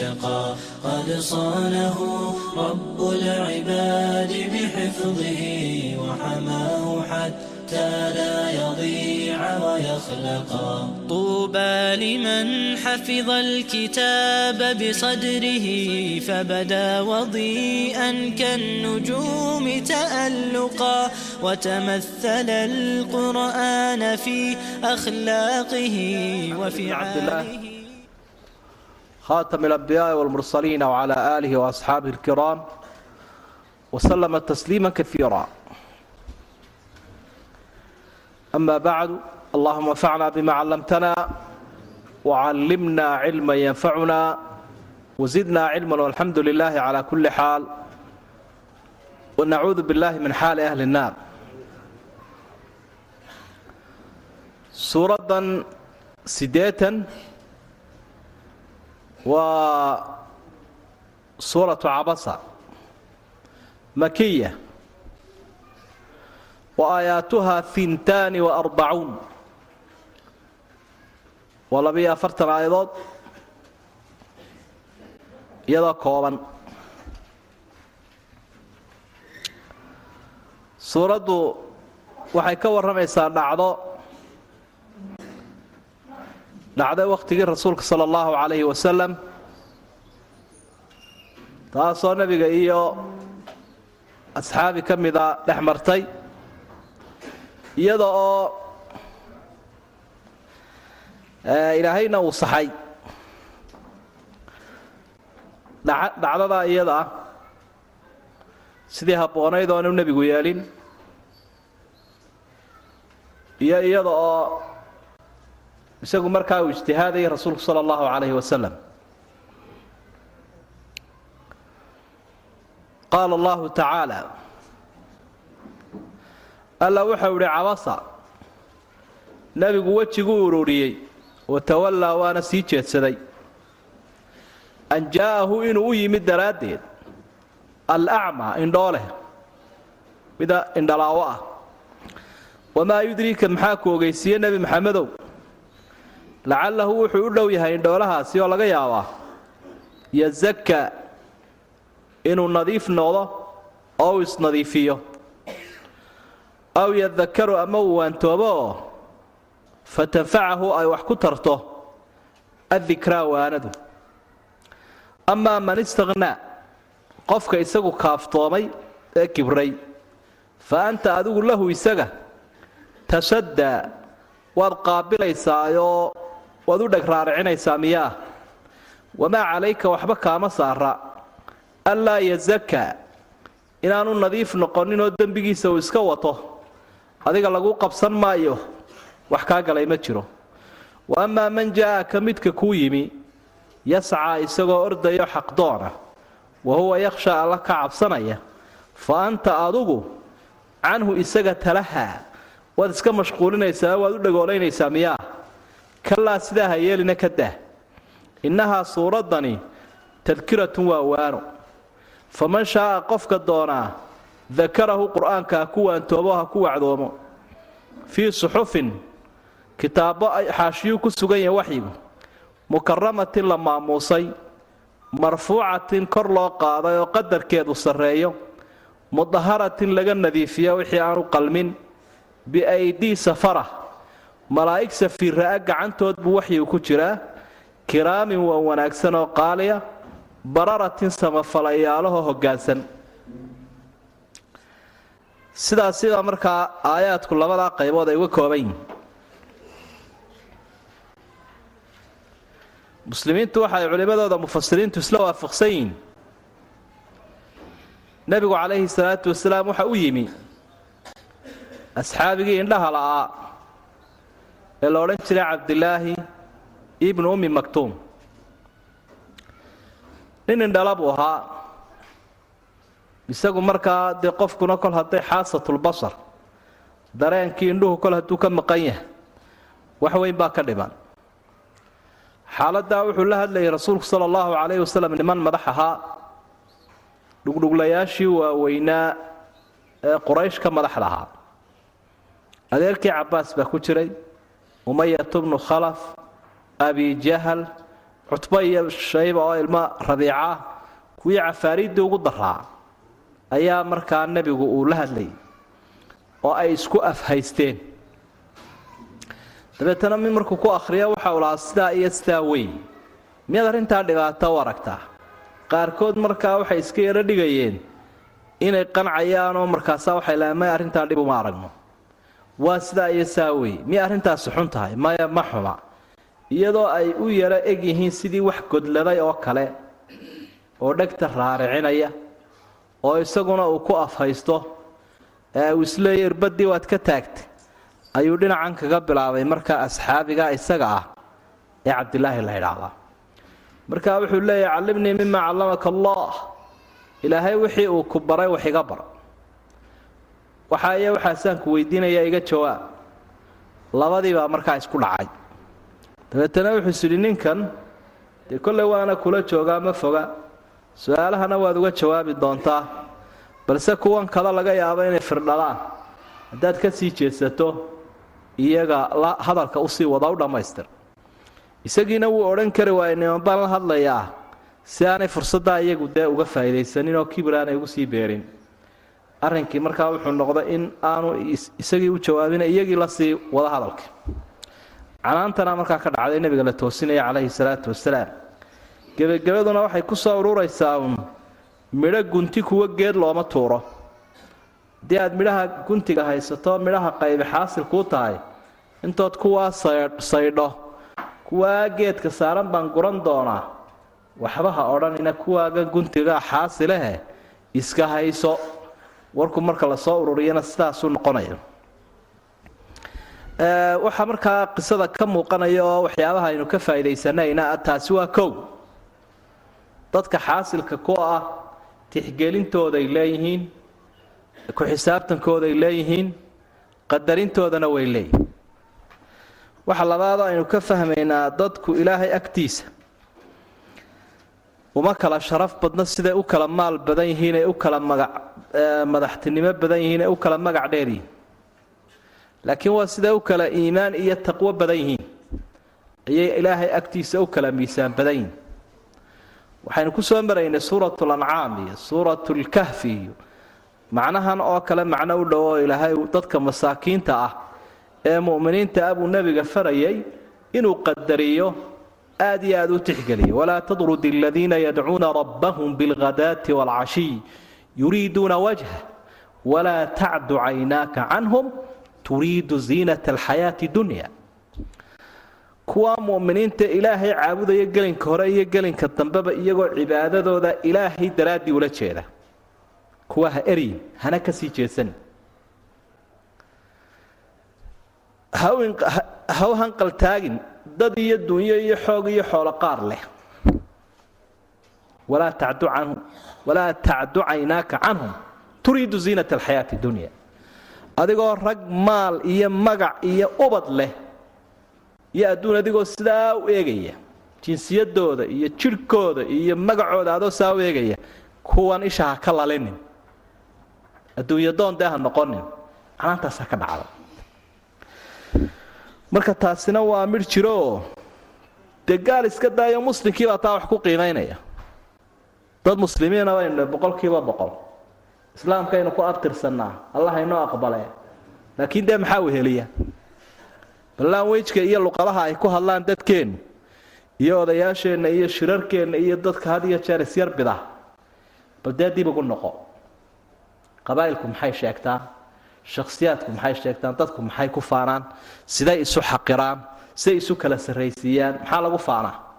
اتقى قد صانه رب العباد بحفظه وحماه حتى لا يضيع ويخلقا طوبى لمن حفظ الكتاب بصدره فبدا وضيئا كالنجوم تألقا وتمثل القرآن في أخلاقه وفي خاتم الأنبياء والمرسلين وعلى آله وأصحابه الكرام وسلم تسليما كثيرا أما بعد اللهم انفعنا بما علمتنا وعلمنا علما ينفعنا وزدنا علما والحمد لله على كل حال ونعوذ بالله من حال أهل النار suuraddan siddeetan waa suuratu cabasa makiya wa aayaatuhaa hintaani wa arbacuun. Waa labiyo afartan aayadood iyadoo kooban. Suuraddu waxay ka warramaysaa dhacdo dhacday wakhtigii rasuulka sala allahu calayhi wasalam taasoo nebiga iyo asxaabi ka mida dhex martay iyada oo ilaahayna uu saxay. Dhacdadaa iyada ah sidii habboonayd oonu nebigu yeelin iyo iyada oo isagu markaa uu ijtihaadayay rasuulku sala allahu calayhi wasalam qaala allahu tacaala alla wuxuu idhi cabasa nebigu wejiguu ururiyey watawallaa waana sii jeedsaday. An jaa'ahu inuu u yimid daraaddeed alacmaa indhooleh mida indhalaawo ah. Wamaa yudriika maxaa ku ogeysiiye nebi maxamedow lacallahu wuxuu u dhow yahay indhoolahaasi oo laga yaabaa yazakka inuu nadiif noqdo oo uu isnadiifiyo. Aw yadakaru ama uu waantoobo oo fatanfacahu ay wax ku tarto addikraa waanadu. Amaa man istakhnaa qofka isagu kaaftoomay ee kibray fa anta adigu lahu isaga tasaddaa waad qaabilaysaayoo waad u dheg raaricinaysaa miyaa? Wamaa calayka waxba kaama saara. Anlaa yazakkaa inaanu nadiif noqoninoo dembigiisa uu iska wato. Adiga lagu qabsan maayo wax kaa galay ma jiro. Wa amaa man jaa'aka midka kuu yimi yascaa isagoo ordayo xaqdoona wa huwa yakhsha alla ka cabsanaya. Fa anta adugu canhu isaga talahaa. Waad iska mashquulinaysaa waad u dhagoolaynaysaa miyaa kalaa sidaa ha yeelina ka dah. Innahaa suuraddani tadkiratun waa waano. Faman shaaa qofka doonaa dakarahu qur'aanka ha ku waantoobo ha ku wacdoomo. Fii suxufin kitaabbo xaashiyuu ku sugan yahay waxyigu mukaramatin la maamuusay marfuucatin kor loo qaaday oo qadarkeedu sarreeyo mudaharatin laga nadiifiyo wixii aanu qalmin biaydii safara malaa'ig safiirra'a gacantood buu waxyigu ku jiraa. kiraamin waa wanaagsan oo qaaliya bararatin samafalayaalaho hoggaansan sidaas sidaa markaa aayaadku labadaa qaybood ay uga kooban yihiin muslimiintu waxay culimmadooda mufasiriintu isla waafaqsan yihiin. Nebigu calayhi salaatu wasalaam waxa u yimi asxaabigii indhaha la'aa ee la odhan jiray cabdilaahi ibnu ummi maktuum. Nin indhala buu ahaa. Isagu markaa dee qofkuna kol hadday xaasatulbasar dareenkii indhuhu kol hadduu ka maqan yahay wax weyn baa ka dhiman xaaladdaa wuxuu la hadlayay rasuulku sala allahu calayhi wasalam niman madax ahaa. Dhugdhuglayaashii waaweynaa ee quraysh ka madaxda ahaa adeerkii cabbaas baa ku jiray umayatu bnu khalaf abijahal cutbo iyo shayba oo ilmo rabiica kuwii cafaariiddii ugu daraa ayaa markaa nebigu uu la hadlayay oo ay isku afhaysteen. Dabeetana mid markuu ku akhriya waxa uu lahaa sidaa iyo sidaa weyn miyaad arrintaa dhibaato u aragtaa? Qaarkood markaa waxay iska yaro dhigayeen inay qancayaanoo markaasaa waxay lahaen maya arrintaa dhib uma aragno waa sidaa iyo saa wey miya arrintaasi xun tahay? Maya ma xuma. Iyadoo ay u yaro eg yihiin sidii wax godladay oo kale oo dhegta raaricinaya oo isaguna uu ku afhaysto ee uu isleeya irbadii waad ka taagtay ayuu dhinacan kaga bilaabay. Markaa asxaabiga isaga ah ee cabdilaahi la ydhaahdaa markaa wuxuu leeyahy callimnii mima callamaka allah ilaahay wixii uu ku baray wax iga bar waxa iyo waxaasaan ku weydiinaya iga jawaab. Labadii baa markaa isku dhacay. Dabeetana wuxuu is idhi ninkan dee kolley waana kula joogaa ma foga. Su'aalahana waad uga jawaabi doontaa. Balse kuwan kada laga yaabo inay firdhalaan. Haddaad ka sii jeedsato iyaga hadalka u sii wada u dhammaystir. Isagiina wuu odhan kari waayey niman la hadlayaa. Si aanay fursaddaa iyagu dee uga faa'iidaysanin oo kibir aanay ugu sii beerin arrinkii markaa wuxuu noqday in aanu isagii u jawaabina iyagii la sii wada hadalka canaantana markaa ka dhacday nebiga la toosinaya calayhi salaatu wasalaam gebagabaduna waxay ku soo ururaysaa uun midho gunti kuwa geed looma tuuro. Haddii aad midhaha guntiga haysato midhaha qaybi xaasil kuu tahay intood kuwaa saydho kuwaa geedka saaran baan guran doonaa. Waxba ha odhanina kuwaaga guntigaa xaasilehe iska hayso warku marka la soo ururiyana sidaasuu noqonaya waxaa markaa qisada ka muuqanaya oo waxyaabaha aynu ka faa'iidaysanayna taasi waa kow. Dadka xaasilka ku ah tixgelintooday leeyihiin ku xisaabtankooday leeyihiin qadarintoodana way leeyihiin. Waxa labaadoo aynu ka fahmaynaa dadku ilaahay agtiisa. Uma kala sharaf badno siday u kala maal badan yihiin ee u kala magac madaxtinimo badan yihiin ee u kala magac dheer yihiin laakiin waa siday u kala iimaan iyo taqwo badan yihiin. Ayay ilaahay agtiisa u kala miisaan badan yihiin. Waxaynu ku soo maraynay suurat lancaam iyo suurat lkahfi iyo macnahan oo kale macno u dhow ilaahay dadka masaakiinta ah ee mu'miniinta ah buu nebiga farayay inuu qadariyo aad iyo aad u tixgeliyo. Walaa tadrud aladiina yadcuuna rabbahum bilghadaati waalcashiy yuriiduuna wajha walaa tacdu caynaaka canhum turiidu ziinata alxayaati dunya kuwa mu'miniinta ilaahay caabudaya gelinka hore iyo gelinka dambeba iyagoo cibaadadooda ilaahay daraaddii ula jeeda kuwa ha eryin hana ka sii jeedsanin ha u hanqaltaagin dad iyo dunyo iyo xoog iyo xoolo qaar leh walaa tacdu canhum walaa tacdu caynaaka canhum turiidu ziinata alxayaati dunya. Adigoo rag maal iyo magac iyo ubad leh iyo adduun adigoo sidaa u eegaya jinsiyadooda iyo jidhkooda iyo magacooda adoo saa u eegaya kuwan isha ha ka lalinin. Adduunyo doon dee ha noqonin. Canaantaasaa ka dhacda marka taasina waa midh jirooo dee gaal iska daayo muslimkii baa taa wax ku qiimaynaya dad muslimiina baynu boqolkiiba boqol islaamkaynu ku abtirsannaa. Allah inoo aqbale laakiin dee maxaa weheliya? Ballaanwejka iyo luqadaha ay ku hadlaan dadkeennu iyo odayaasheenna iyo shirarkeenna iyo dadka had iyo jeer isyar bida bal dee dib ugu noqo. Qabaa'ilku maxay sheegtaan? Shakhsiyaadku maxay sheegtaan? Dadku maxay ku faanaan? Siday isu xaqiraan? Siday isu kala sarraysiiyaan? Maxaa lagu faanaa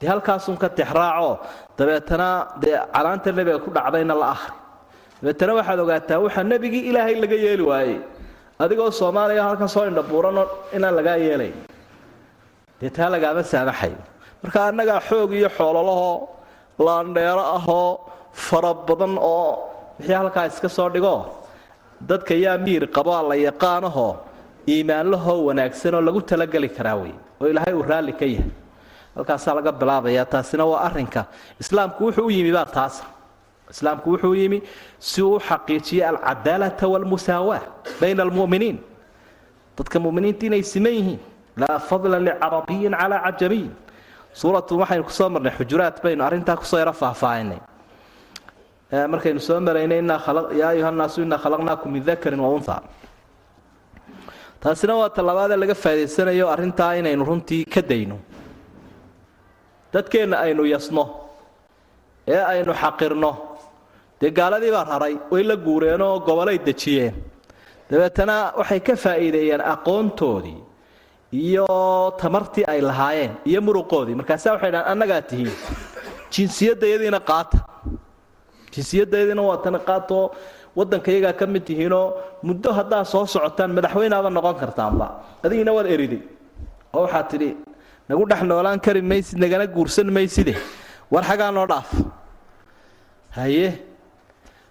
dee halkaasun ka tixraaco. Dabeetana dee calaanta nebiga ku dhacdayna la ahri dabeetana waxaad ogaataa waxaa nebigii ilaahay laga yeeli waayey. Adigoo soomaaliya halkan soo indhabuuranoo inaan lagaa yeelayn dee taa lagaama saamaxayo marka annagaa xoog iyo xoololahoo laandheero ahoo fara badan oo wixii halkaa iska soo dhigo dadka yaa miir qabaa la yaqaanahoo iimaanlahoo wanaagsanoo lagu talageli karaa wey oo ilaahay uu raalli ka yahay halkaasaa laga bilaabaya taasina waa arinka islaamku wuxuu u yimi baa taasa islaamku wuxuu yimi si uu u xaqiijiyo alcadaalata walmusaawaa bayna almuminiin. Dadka muminiinta inay siman yihiin laa fadla licarabiyin calaa cajamiyin suuratu waxaynu ku soo marnay xujuraat baynu arrintaa ku soo yaro faahfaahinay. Markaynu soo maraynay yaa ayuha nnaasu inaa khalaqnaakum min dakarin wa unha taasina waa tallabaadee laga faa'idaysanayo arrintaa inaynu runtii ka dayno dadkeenna aynu yasno. Ee aynu xaqirno. Dee gaaladii baa raray way la guureenoo gobolay dejiyeen. Dabeetana waxay ka faa'iideeyeen aqoontoodii iyo tamartii ay lahaayeen iyo muruqoodii. Markaasaa waxay dhahaan annagaa tihiin jinsiyadayadiina qaata. Jinsiyadayadiina waa tana qaatoo waddanka iyagaa ka mid tihiinoo muddo haddaa soo socotaan madaxweyneaba noqon kartaanba. Adigiina waad eriday oo waxaad tidhi nagu dhex noolaan kari maysid nagana guursan mayside. War xagaa noo dhaaf. Haye.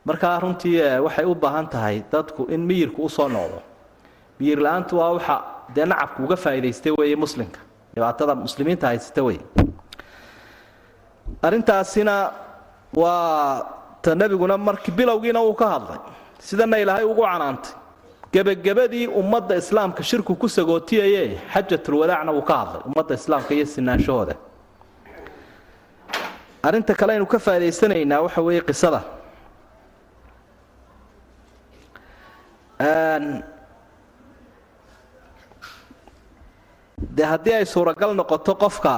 Markaa runtii waxay u baahan tahay dadku in miyirku u soo noqdo. Miyir la'aantu waa waxa dee nacabku uga faa'idaystay weeye muslimka. Dhibaatada muslimiinta haysata wey arrintaasina waa ta nebiguna markii bilowgiina uu ka hadlay. Sidana ilaahay ugu canaantay gebagabadii ummadda islaamka shirku ku sagootiyaye xajatulwadaacna wuu ka hadlay ummadda islaamka iyo sinaanshahooda arrinta kale aynu ka faa'idaysanaynaa waxa weeye qisada. Dee haddii ay suuragal noqoto qofka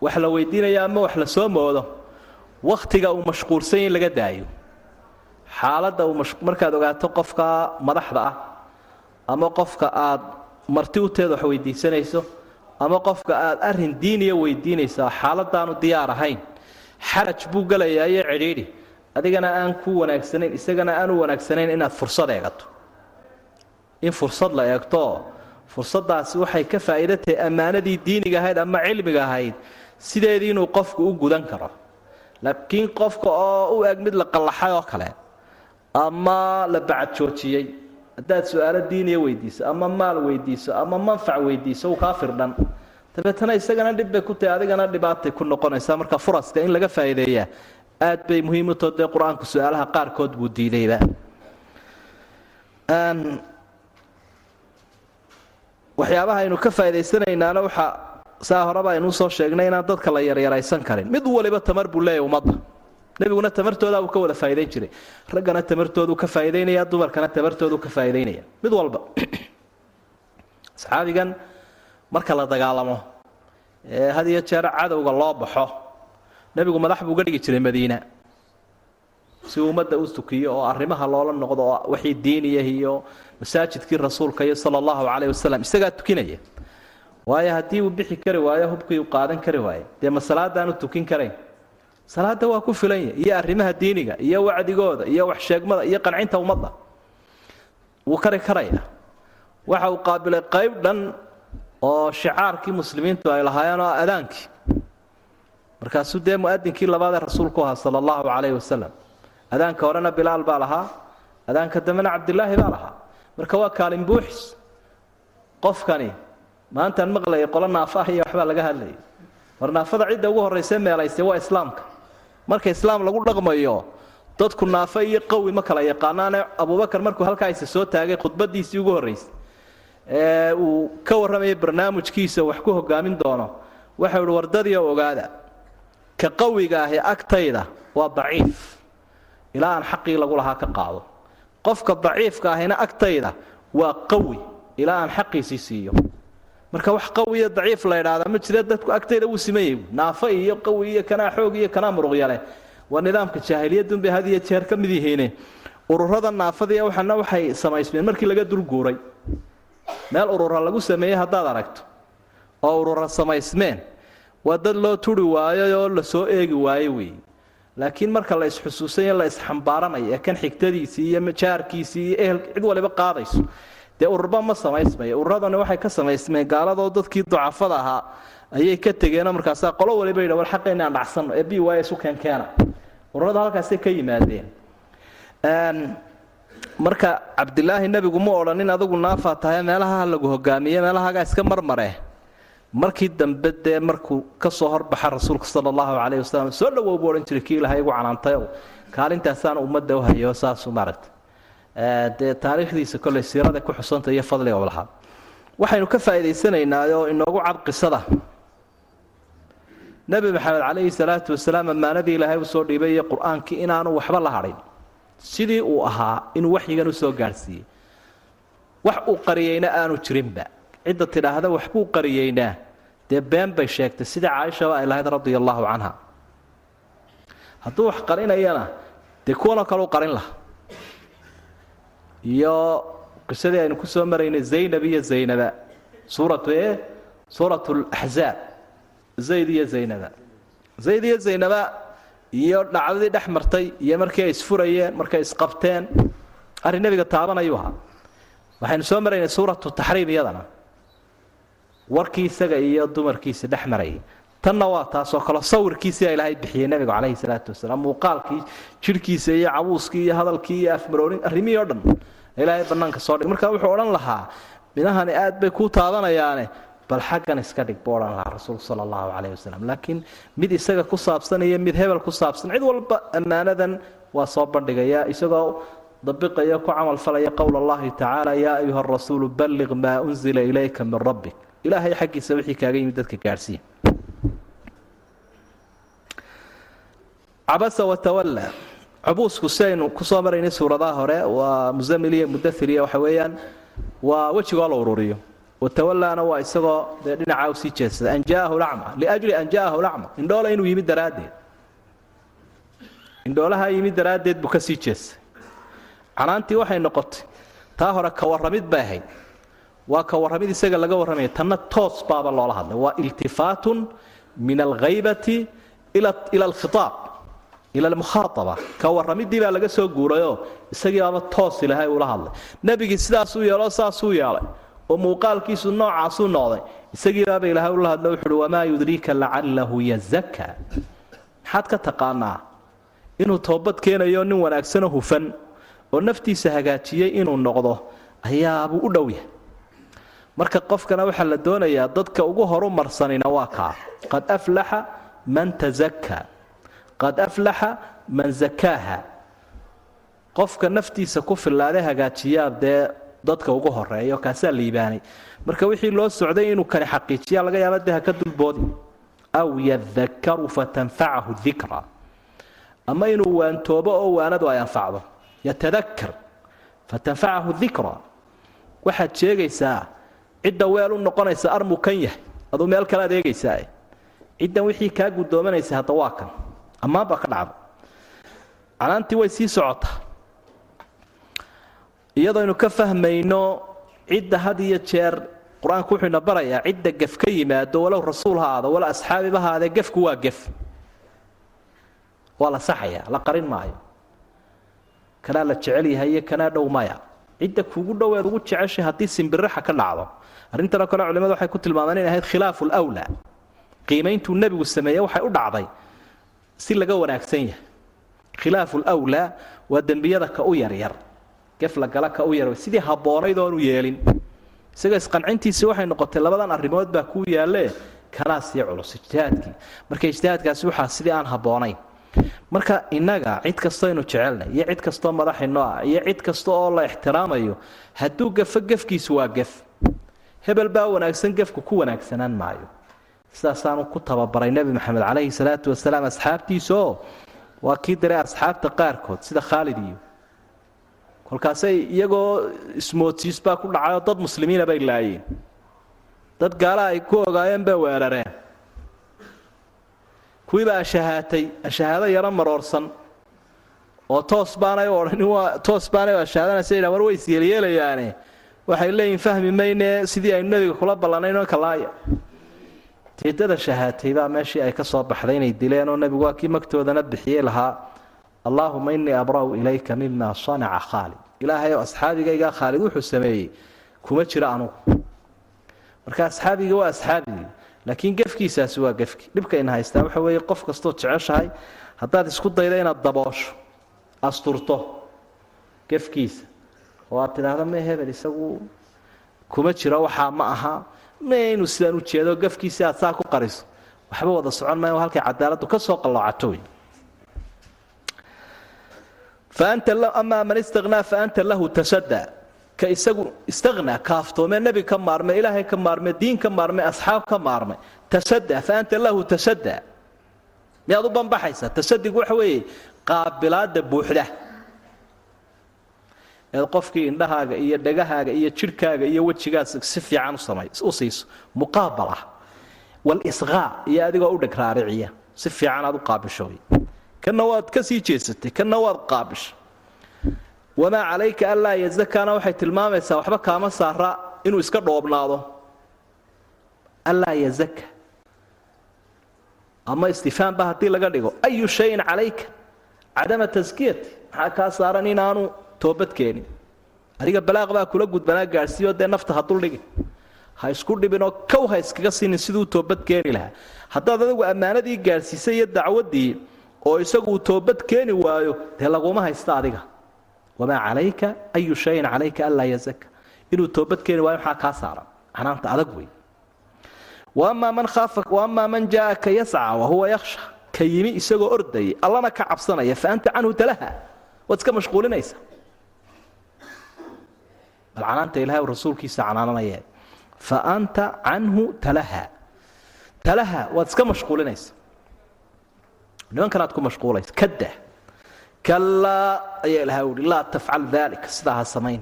wax la weydiinayo ama wax la soo moodo wakhtiga uu mashquulsan in laga daayo. Xaaladda uu markaad ogaato qofka madaxda ah ama qofka aad marti uteed wax weydiisanayso ama qofka aad arrin diiniya weydiinaysa xaaladaanu diyaar ahayn xaraj buu gelayaa iyo cidhiidhi. Adigana aan ku wanaagsanayn isagana aan u wanaagsanayn inaad fursad eegato. In fursad la eegto fursadaasi waxay ka faa'iida tahay ammaanadii diiniga ahayd ama cilmiga ahayd sideedii inuu qofku u gudan karo. Laakiin qofka oo u eg mid la qallaxay oo kale ama la bacadjoojiyey haddaad su'aalo diiniya weydiiso ama maal weydiiso ama manfac weydiiso kaa firdhan dabeetana isagana dhib bay ku tahay adigana dhibaatay ku noqonaysaa. Marka furaska in laga faa'iideeyaa aad bay muhiim u too dee qur'aanku su'aalaha qaarkood buu diidayba. Waxyaabaha aynu ka faa'iidaysanaynaana waxaa saa horeba aynu u soo sheegnay inaan dadka la yaryaraysan karin. Mid waliba tamar buu leeyahy ummadda nebiguna tamartooda uu ka wada faa'idayn jiray. Raggana tamartoodu ka faa'idaynaya dumarkana tamartoodu ka faa'idaynaya mid walba. Asxaabigan marka la dagaalamo ee had iyo jeer cadowga loo baxo nebigu madax buu uga dhigi jiray madiina. Si ummadda u tukiyo oo arrimaha loola noqdo oo wixii diiniya iyo masaajidkii rasuulka iyo sala allahu calayh wasalam isagaa tukinaya. Waayo haddii uu bixi kari waayo hubkii uu qaadan kari waayo dee ma salaadaanu tukin karayn salaada waa ku filanya iyo arrimaha diiniga iyo wacdigooda iyo waxsheegmada iyo qancinta ummadda. Wuu kari karaya waxa uu qaabilay qayb dhan oo shicaarkii muslimiintu ay lahaayeen oo adaankii. Markaasuu dee muadinkii labaadee rasuulku ahaa sala allahu calayhi wasalam adaanka horena bilaal baa lahaa adaanka dambena cabdilaahi baa lahaa. Marka waa kaalin buuxis. Qofkani maantaan maqlayay qolo naafa ah iyo waxbaa laga hadlayay. War naafada cidda ugu horraysa meelaysay waa islaamka marka islaam lagu dhaqmayo dadku naafo iyo qawi ma kala yaqaanaane. Abubakar markuu halkaa isa soo taagay khudbadiisii ugu horraysay ee uu ka warramayay barnaamijkiisa wax ku hogaamin doono waxau ihi wardadiio ogaada ka qawiga ahi agtayda waa daciif. Ilaa aan xaqii lagu lahaa ka qaado. Qofka daciifka ahina agtayda waa qawi. Ilaa aan xaqiisii siiyo marka wax qawiyo daciif la idhaahdaa ma jire dadku agtayda wuu simayey naafo iyo qawi iyo kanaa xoog iyo kanaa muruqyale waa nidaamka jaahiliyadunbay had iyo jeer ka mid yihiine ururada naafadii waxana waxay samaysmeen markii laga dulguuray meel urura lagu sameeyey haddaad aragto. Oo urura samaysmeen. Waa dad loo turi waayay oo la soo eegi waayo weeye laakiin marka la isxusuusanya la isxambaaranayo ee kan xigtadiisii iyo jaarkiisii iyo ehel cid waliba qaadayso dee ururba ma samaysmaya ururadani waxay ka samaysmeen gaaladoo dadkii ducafada ahaa ayay ka tegeenoo markaasaa qolo waliba yidha war xaqayna aan dhacsanno. Ee b y isu keenkeena. Ururada halkaasay ka yimaadeen. Marka cabdilaahi nebigu ma odhanin adigu naafaa tahay meelaha lagu hogaamiye meelahagaa iska marmare. Markii dambe dee markuu ka soo horbaxa rasuulka sala allahu calayhi wasalam soo dhawow buu odhan jiray kii ilahay igu canaantayow kaalintaasaan ummadda u hayo saasu maaragta dee taariikhdiisa kolley siirada ku xusanta iyo fadliga lahaa. Waxaynu ka faa'iidaysanaynaa oo inoogu cad qisada. Nebi maxamed calayhi salaatu wasalaam ammaanadii ilaahay u soo dhiibay iyo qur'aankii inaanu waxba la hadhin. Sidii uu ahaa inuu waxyigan u soo gaadhsiiyey. Wax uu qariyeyna aanu jirinba. Cidda tidhaahda waxbuu qariyeynaa dee been bay sheegtay sidai caaishaba ay lahayd radia allaahu canha. Hadduu wax qarinayana dee kuwanoo kale qarin laha iyo qisadii aynu ku soo maraynay zaynab iyo zaynaba. Suuratu e suuratu laxzaab zayd iyo zaynaba. Zayd iyo zaynaba iyo dhacdadii dhex martay iyo markii ay isfurayeen markay isqabteen arrin nebiga taabanayuu ahaa. Waxaynu soo maraynay suuratu taxriim iyadana. Warkii isaga iyo dumarkiisa dhex marayay tanna waa taasoo kale sawirkiisia ilaahay bixiyey nebigu calayhi salaatu wasalaam muuqaalkii jidhkiisa iyo cabuuskii iyo hadalkii iyo afmaroorin arrimihii o dhan ilaahay bannaanka soo dhig. Marka wuxuu odhan lahaa midahani aad bay kuu taabanayaane bal xaggan iska dhig buu odhan lahaa rasuulku sala allahu calayhi wasalam laakiin mid isaga ku saabsan iyo mid hebel ku saabsan cid walba ammaanadan waa soo bandhigaya isagoo dabiqaya ku camalfalaya qowl allahi tacaala yaa ayuha rasuulu balliq maa unzila ilayka min rabbik. Ilaahay xaggiisa wixii kaaga yimid dadka gaadhsiiya cabasa watawalla cubuusku si aynu ku soo maraynay suuradaha hore waa musamil iyo waxa weeyaan waa wejigoo la ururiyo watawallana waa isagoo dee dhinacaa u sii jeedsada an jaa'ahu lacma liajli an jaa'ahu lacma indhoola inuu yimid daraaddeed indhoolaha yimid daraaddeed buu ka sii jeestay canaantii waxay noqotay taa hore ka warramid bay ahayd waa ka warramid isaga laga warramaya tanna toos baaba loola hadlay waa iltifaatun min alghaybati ila alkhitaab ila almukhaaaba ka warramidii baa laga soo guurayoo isagii baaba toos ilaahay ula hadlay nebigii sidaasuu yeeloo saasuu yeelay oo muuqaalkiisu noocaasuu noqday isagii baaba ilaahay ula hadlo wuxuuhi wamaa yudriika lacalahu yazaka maxaad ka taqaanaa inuu toobad keenayo nin wanaagsanoo hufan oo naftiisa hagaajiyey inuu noqdo ayaabuu u dhow yahay marka qofkana waxaa la doonayaa dadka ugu horu marsanina waa kaa qad aflaxa man tazakkaa qad aflaxa man zakaaha qofka naftiisa ku fillaade hagaajiyaa dee dadka ugu horeeyo kaasaa liibaanay marka wixii loo socday inuu kani xaqiijiya laga yaaba dee haka dulboodi. Aw yadakaru fatanfacahu dikra ama inuu waantoobo oo waanadu ay anfacdo. Yatadakar fatanfacahu dikra waxaad sheegaysaa cidda weel u noqonaysa armu kan yahay. Aduu meel kale ad eegaysaa ciddan wixii kaa guddoomanaysa hadda waa kan ammaan baa ka dhacda canaantii way sii socotaa. Iyadooynu ka fahmayno cidda had iyo jeer qur'aanku wuxuu ina barayaa cidda gef ka yimaado walow rasuul ha aado walow asxaabiba ha aadee gefku waa gef. Waa la saxayaa la qarin maayo. Kanaa la jecel yahay iyo kanaa dhow maya. Cidda kuugu dhoweed ugu jeceshay haddii simbiraxa ka dhacdo. Arrintanoo kale culimadu waxay ku tilmaameen inay ahayd khilaafu lwlaa qiimayntuu nebigu sameeye waxay u dhacday si laga wanaagsan yahay. Khilaafu waa dembiyada ka u yaryar gef la gala ka u yar. Sidii habboonayd oonu yeelin. Isaga isqancintiisii waxay noqotay labadan arrimood baa kuu yaalle. Kanaa sii culus ijtihaadkii marka ijtihaadkaasi waxaa sidii aan habboonayn. Marka innaga cid kastaynu jecelnay iyo cid kastoo madaxinoo ah iyo cid kasta oo la ixtiraamayo hadduu gafo gefkiisu waa gef. Hebel baa wanaagsan gefku ku wanaagsanaan maayo sidaasaanu ku tababaray nebi maxamed calayhi salaatu wasalaam asxaabtiisaoo waa kii diray asxaabta qaarkood sida khaalid iyo. Kolkaasay iyagoo ismoodsiis baa ku dhacayoo dad muslimiina bay laayeen. Dad gaala ay ku ogaayeen bay weerareen. Kuwiibaa ashahaatay ashahaado yaro maroorsan. Oo toos baanay odhan toos baanay ashahaadanaysa yidhahan war way isyeelyeelayaane waxay leeyihiin fahmi mayne sidii aynu nebiga kula ballanaynoo kalaaya jeedada shahaatay meeshii ay ka soo baxday inay dileen oo nebigu waa kii magtoodana bixiyey lahaa allaahuma innii abra'u ilayka mima sanaca khaalid. Ilaahay oo asxaabigaygaa khaalid wuxuu sameeyey kuma jiro anugu. Marka asxaabigii waa asxaabigii laakiin gefkiisaasi waa gefki. Dhibkayna haystaa waxa weeye qof kastoo jeceshahay haddaad isku dayda inaad daboosho asturto gefkiisa. Oo aad tidhaahdo me hebel isagu kuma jiro waxaa ma aha me inuu sidaan u jeedo gefkiisii aad saa ku qariso. Waxba wada socon maayo halkay cadaaladdu ka soo qalloocato wey amaa man istanaa faanta lahu tasada ka isagu istanaa kaaftoomee nebi ka maarmay ilaahay ka maarmay diin ka maarmay asxaab ka maarmay tasada faanta lahu tasada miyaad u banbaxaysaa? Tasadigu waxa weeye qaabilaadda buuxda eed qofkii indhahaaga iyo dhegahaaga iyo jidhkaaga iyo wejigaas si fiican u siiso. Muqaabal ah walisqaa iyo adigoo u dheg raariciya. Si fiican aad u qaabisho kana waad ka sii jeesatay. Kana waad qaabishay wamaa calayka anlaa yazakaana waxay tilmaamaysaa waxba kaama saara inuu iska dhoobnaado. Anlaa yazaka ama istifaamba haddii laga dhigo. Ayu shayin calayka? Cadama taskiyati maxaa kaa saaran inaanu toobadkeenin adiga balaaq baa kula gudbanaa gaadhsiiyo dee nafta ha duldhigin ha isku dhibinoo kow ha iskaga siinin siduu toobad keeni lahaa. Haddaad adigu ammaanadii gaadhsiisay iyo dacwaddii oo isagu uu toobad keeni waayo dee laguma haysta adiga. Wamaa calayka ayu shayin calayka anlaa yazaka inuu toobad keeni waayo maxaa kaa saaran? Canaanta adag wey wamaa man jaaaka yasca wahuwa yakhsha. Ka yimi isagoo ordayay allana ka cabsanaya fa anta canhu talaha. Waad iska mashquulinaysa canaanta ilahay rasuulkiisa canaananaya fa anta canhu talaha. Talaha waad iska mashquulinaysa. Nimankanaad ku mashquulaysa. Kada kalaa ayaa ilahay uhi laa tafcal dalik sidaa ha samayn.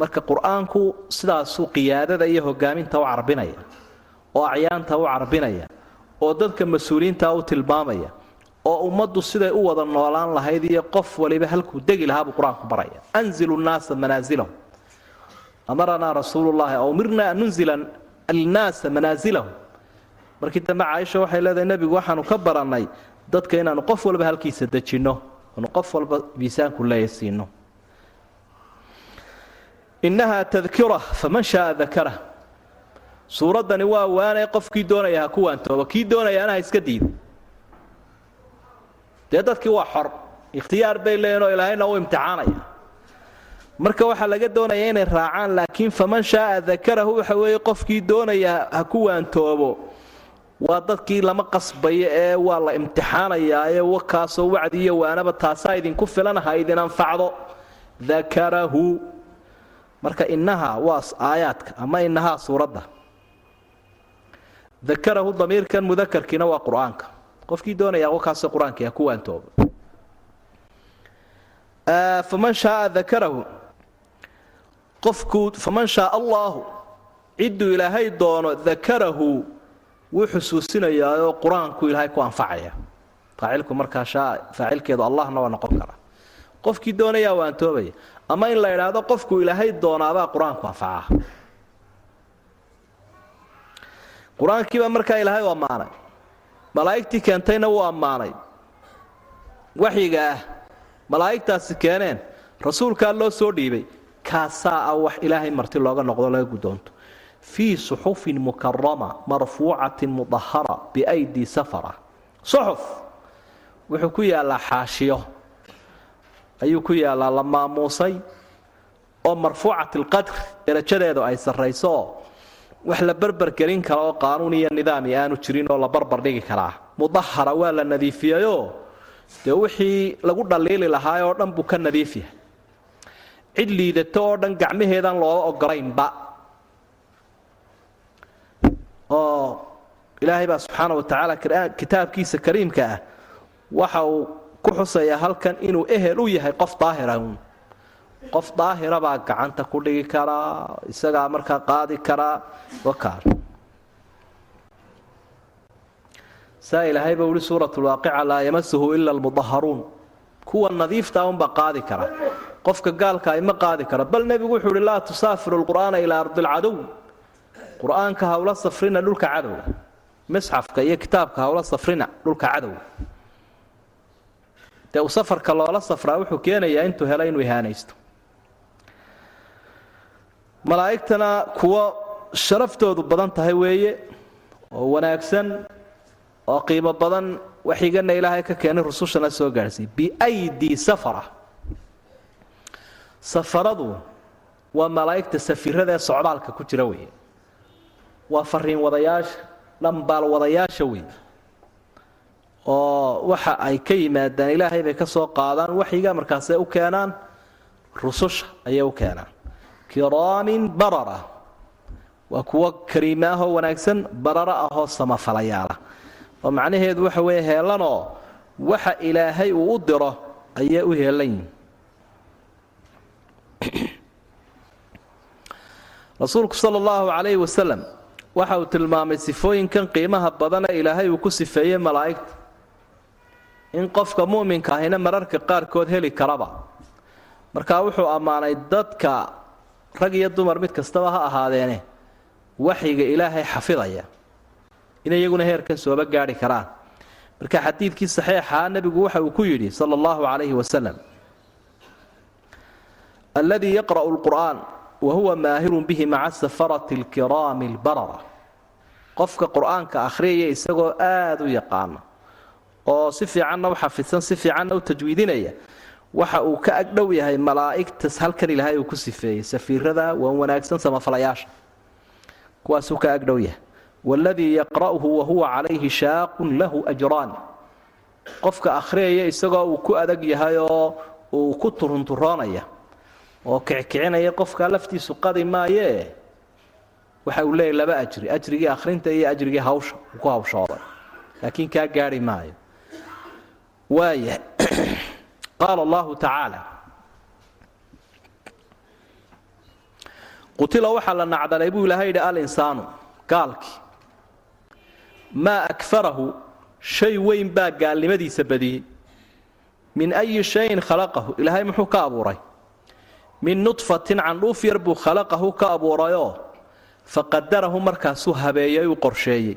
Marka qur'aanku sidaasuu qiyaadada iyo hogaaminta u carbinaya oo acyaanta u carbinaya oo dadka mas'uuliyiinta u tilmaamaya oo ummaddu siday u wada noolaan lahayd iyo qof waliba halkuu degi lahaa buu qur'aanku baraya. Anzilu nnaasa manaasilahum amaranaa rasuulu llahi aw umirna an nunzila alnaasa manaasilahum markii dambe caaisha waxay leedahay nebigu waxaanu ka barannay dadka inaanu qof walba halkiisa dejinno aanu qof walba miisaanku leeya innahaa tadkira faman shaaa dakara suuraddani waa waanay qofkii doonaya ha ku waantooba kii doonayaana ha iska diido dee dadkii waa xor ikhtiyaar bay leeyihiin oo ilaahayna u imtixaanaya marka waxaa laga doonaya inay raacaan laakiin faman shaaa dakarahu waxa weeye qofkii doonaya ha ku waantoobo. Waa dadkii lama qasbayo ee waa la imtixaanayaa ee wakaasoo wacdi waanaba taasaa idinku filan idin anfacdo. Dakarahu marka innaha waa aayaadka ama innahaa suuradda. Dakarahu damiirkan mudakarkiina waa qur'aanka. Qofkii doonaya wakaasoo qur'aankii ha ku waantoobo. Faman shaaa dakarahu qofkuu faman shaaa allaahu cidduu ilaahay doono dakarahu wuu xusuusinayaa oo qur'aanku ilaahay ku anfacaya. Faacilku markaa shaa faacilkeedu allahna waa noqon karaa qofkii doonayaa waantoobaya ama in la idhaahdo qofku ilaahay doonaabaa qur'aanku anfacaa. Qur'aankiibaa markaa ilaahay u ammaanay. Malaa'igtii keentayna wuu ammaanay. Waxyiga ah. Malaa'igtaasi keeneen. Rasuulkaa loo soo dhiibay kaasaa ah wax ilaahay marti looga noqdo laga guddoonto fii suxufin mukarama marfuucatin mudahara biaydi safara. Suxuf! Wuxuu ku yaallaa xaashiyo. Ayuu ku yaallaa la maamuusay. Oo marfuucat alqadr derajadeedu ay sarrayso. Oo wax la barbargelin kara oo qaanuun iyo nidaami aanu jirin oo la barbar dhigi karaa. Mudahara waa la nadiifiyayoo. Dee wixii lagu dhaliili lahaa oo dhan buu ka nadiif yahay cid liidato oo dhan gacmaheedaan looga ogolaynba oo ilaahay baa subxaana wa tacaala kitaabkiisa kariimka ah waxa uu ku xusayaa halkan inuu ehel u yahay qof daahira qof daahira baa gacanta ku dhigi karaa isagaa markaa qaadi karaa wakaar. Saa ilaahayba uhi suurat lwaaqica laa yamasuhu ila almudaharuun kuwa nadiifta unbaa qaadi kara qofka gaalka ima qaadi kara bal nebigu wuxuu uhi laa tusaafiru lqur'aana ilaa ardi lcadow qur'aanka hawla safrina dhulka cadowga misxafka iyo kitaabka hawla safrina dhulka cadow. Dee uu safarka loola safraa wuxuu keenayaa intuu helo inuu ihaanaysto. Malaa'igtana kuwo sharaftoodu badan tahay weeye oo wanaagsan oo qiimo badan waxigana ilaahay ka keenay rusushana soo gaadhsiiy biaydii safara safaradu waa malaa'igta safiirada ee socdaalka ku jira weeye. Waa fariin wadayaasha dhambaal wadayaasha weeye. Oo waxa ay ka yimaadaan ilaahay bay ka soo qaadaan waxyiga markaasay u keenaan rususha ayay u keenaan. Kiraamin barara waa kuwo kariimaahoo wanaagsan barara ahoo samafalayaala. Oo macnaheedu waxa weeye heelanoo waxa ilaahay uu u diro ayay u heelan yihiin rasuulku sala allahu calayhi wasalam waxa uu tilmaamay sifooyinkan qiimaha badana ilaahay uu ku sifeeyey malaa'igta. In qofka mu'minka ahina mararka qaarkood heli karaba. Markaa wuxuu ammaanay dadka rag iyo dumar mid kastaba ha ahaadeene waxyiga ilaahay xafidaya. In iyaguna heerkan sooba gaadhi karaan. Marka xadiidkii saxiixaa nebigu waxa uu ku yidhi sala allahu calayhi wasalam alladii yaqra'u lqur'aan wa huwa maahirun bihi maca safarati alkiraami albarara qofka qur'aanka akhriyaya isagoo aada u yaqaana oo si fiicanna u xafidsan si fiicanna u tajwiidinaya waxa uu ka agdhow yahay malaa'igtas halkan ilaahay uu ku sifeeyey safiirada waan wanaagsan samafalayaasha kuwaasuu ka agdhow yahay waladii yaqra'uhu wahuwa calayhi shaaqun lahu ajraan qofka akhriyaya isagoo uu ku adag yahay oo uu ku turunturoonaya oo kickicinaya qofkaa laftiisu qadi maayee waxa uu leeyahy laba ajri ajrigii akhrinta iyo ajrigii hawsha uu ku hawshooday. Laakiin kaa gaadhi maayo. Waaya qaala allahu tacaala qutila waxaa la nacdalay buu ilaahay yidhi alinsaanu gaalkii maa akfarahu shay weyn baa gaalnimadiisa badiyey. Min ayi shayin khalaqahu. Ilaahay muxuu ka abuuray min nudfatin candhuuf yar buu khalaqahu ka abuurayoo faqadarahu markaasuu habeeyey uu qorsheeyey.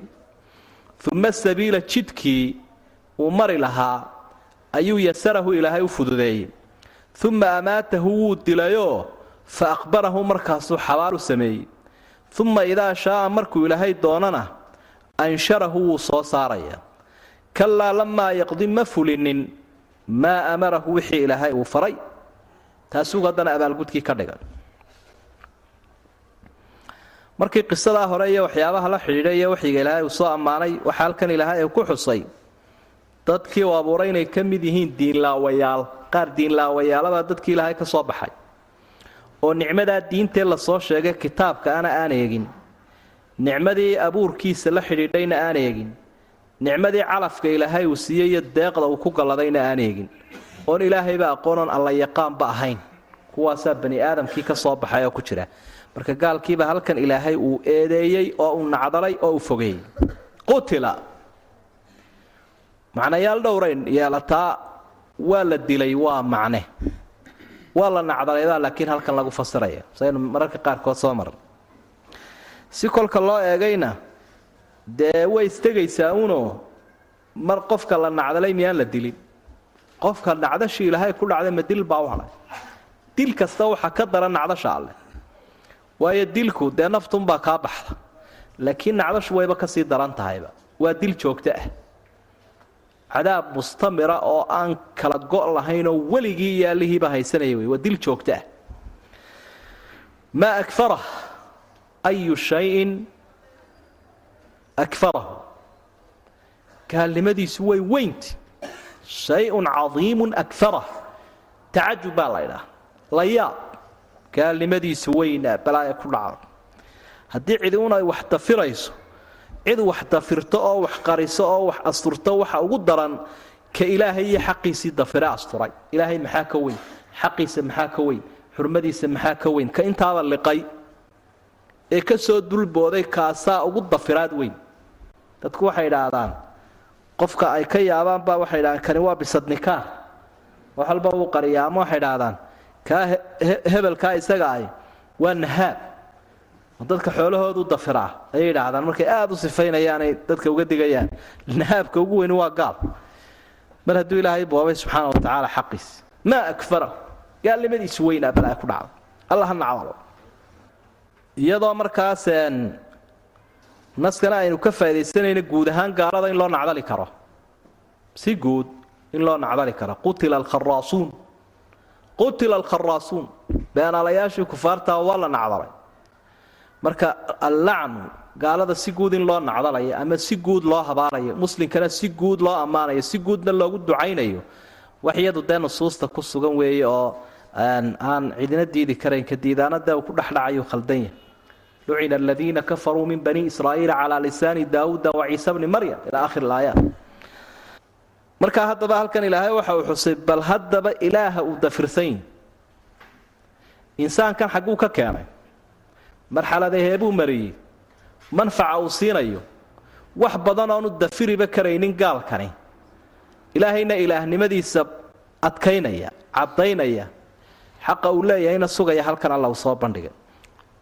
Uma sabiila jidkii uu mari lahaa ayuu yasarahu ilaahay u fududeeyey. Uma amaatahu wuu dilayoo fa aqbarahu markaasuu xabaal u sameeyey. Uma idaa shaaa markuu ilaahay doonana ansharahu wuu soo saarayaa kalaa lamaa yaqdi ma fulinin maa amarahu wixii ilaahay uu faray taasuu haddana abaalgudkii ka dhigan. Markii qisadaa hore iyo waxyaabaha la xidhiidhay iyo waxyiga ilaahay uu soo ammaanay waxaa halkan ilaahay uu ku xusay. Dadkii uu abuuray inay ka mid yihiin diinlaawayaal qaar diinlaawayaalabaa dadkii ilaahay ka soo baxay. Oo nicmadaa diintee la soo sheegay kitaabka ana aan eegin. Nicmadii abuurkiisa la xidhiidhayna aan eegin. Nicmadii calafka ilaahay uu siiyey iyo deeqda uu ku galladayna aan eegin oon ilaahayba aqoonoon alla yaqaanba ahayn. Kuwaasaa bani aadamkii ka soo baxay oo ku jira. Marka gaalkiiba halkan ilaahay uu eedeeyey oo uu nacdalay oo uu fogeeyey. Qutila. Macnayaal dhowrayn yeelataa waa la dilay waa macne. Waa la nacdalaybaa laakiin halkan lagu fasiraya. Saynu mararka qaarkood soo maran si kolka loo eegayna dee way istegaysaa unoo mar qofka la nacdalay miyaan la dilin qofka nacdashii ilaahay ku dhacday ma dil baa u dil kasta waxaa ka dara nacdasha alleh waayo dilku dee naftunbaa kaa baxda. Laakiin nacdashu wayba ka sii daran tahayba. Waa dil joogto ah. Cadaab mustamira oo aan kala go' lahaynoo weligii iyo allihiiba haysanaya wey. Waa dil joogto ah. Maa akfarah ayu shayin akfarahu. Gaalnimadiisu way weynti shay-un cadiimun akfarah tacajub baa la ydhaha la yaab. Gaalnimadiisu weynaa balaaya ku dhaca. Haddii cidi ay wax dafirayso cid wax dafirto oo wax qariso oo wax asturto waxa ugu daran ka ilaahay iyo xaqiisii dafire asturay. Ilaahay maxaa ka weyn? Xaqiisa maxaa ka weyn? Xurmadiisa maxaa ka weyn? Ka intaaba liqay. Ee ka soo dulbooday kaasaa ugu dafiraad weyn. Dadku waxay idhaahdaan qofka ay ka yaabaan baa waxay idhahdaan kani waa bisadnikaa wax walba uu qariyaa ama waxay idhaahdaan kaa hebelkaa isaga ay waa nahaab. Dadka xoolahoodu dafiraa ayay yidhaahdaan markay aada u sifaynayaanay dadka uga digayaan nahaabka ugu weyni waa gaal. Mar hadduu ilaahay boobay subxaana wa tacaala xaqiis. Maa akfarahu gaalnimadiisu weynaa balaa ku dhacda alla ha nacdalo iyadoo markaas naskana aynu ka faa'idaysanayno guud ahaan gaalada in loo nacdali karo. Si guud in loo nacdali karo. Qutila alkharaasuun qutila alkharaasuun beenaalayaashii kufaartaa waa la nacdalay. Marka allacnu gaalada si guud in loo nacdalayo ama si guud loo habaarayo muslimkana si guud loo ammaanayo si guudna loogu ducaynayo wax iyadu dee nusuusta ku sugan weeye oo aan cidina diidi karayn ka diidaana dee uu ku dhexdhacayu khaldan yahay lucina aladiina kafaruu min bani israa'iila calaa lisaani daawuuda wa ciisa bni maryam ilaa akhir alaayaat markaa haddaba halkan ilaahay waxa uu xusay bal haddaba ilaaha uu dafirsanyi insaankan xagguu ka keenay marxaladaheebuu mariyey manfaca uu siinayo wax badan oonu dafiriba karaynin gaalkani ilaahayna ilaahnimadiisa adkaynaya caddaynaya xaqa uu leeyahayna sugaya halkan alla uu soo bandhigay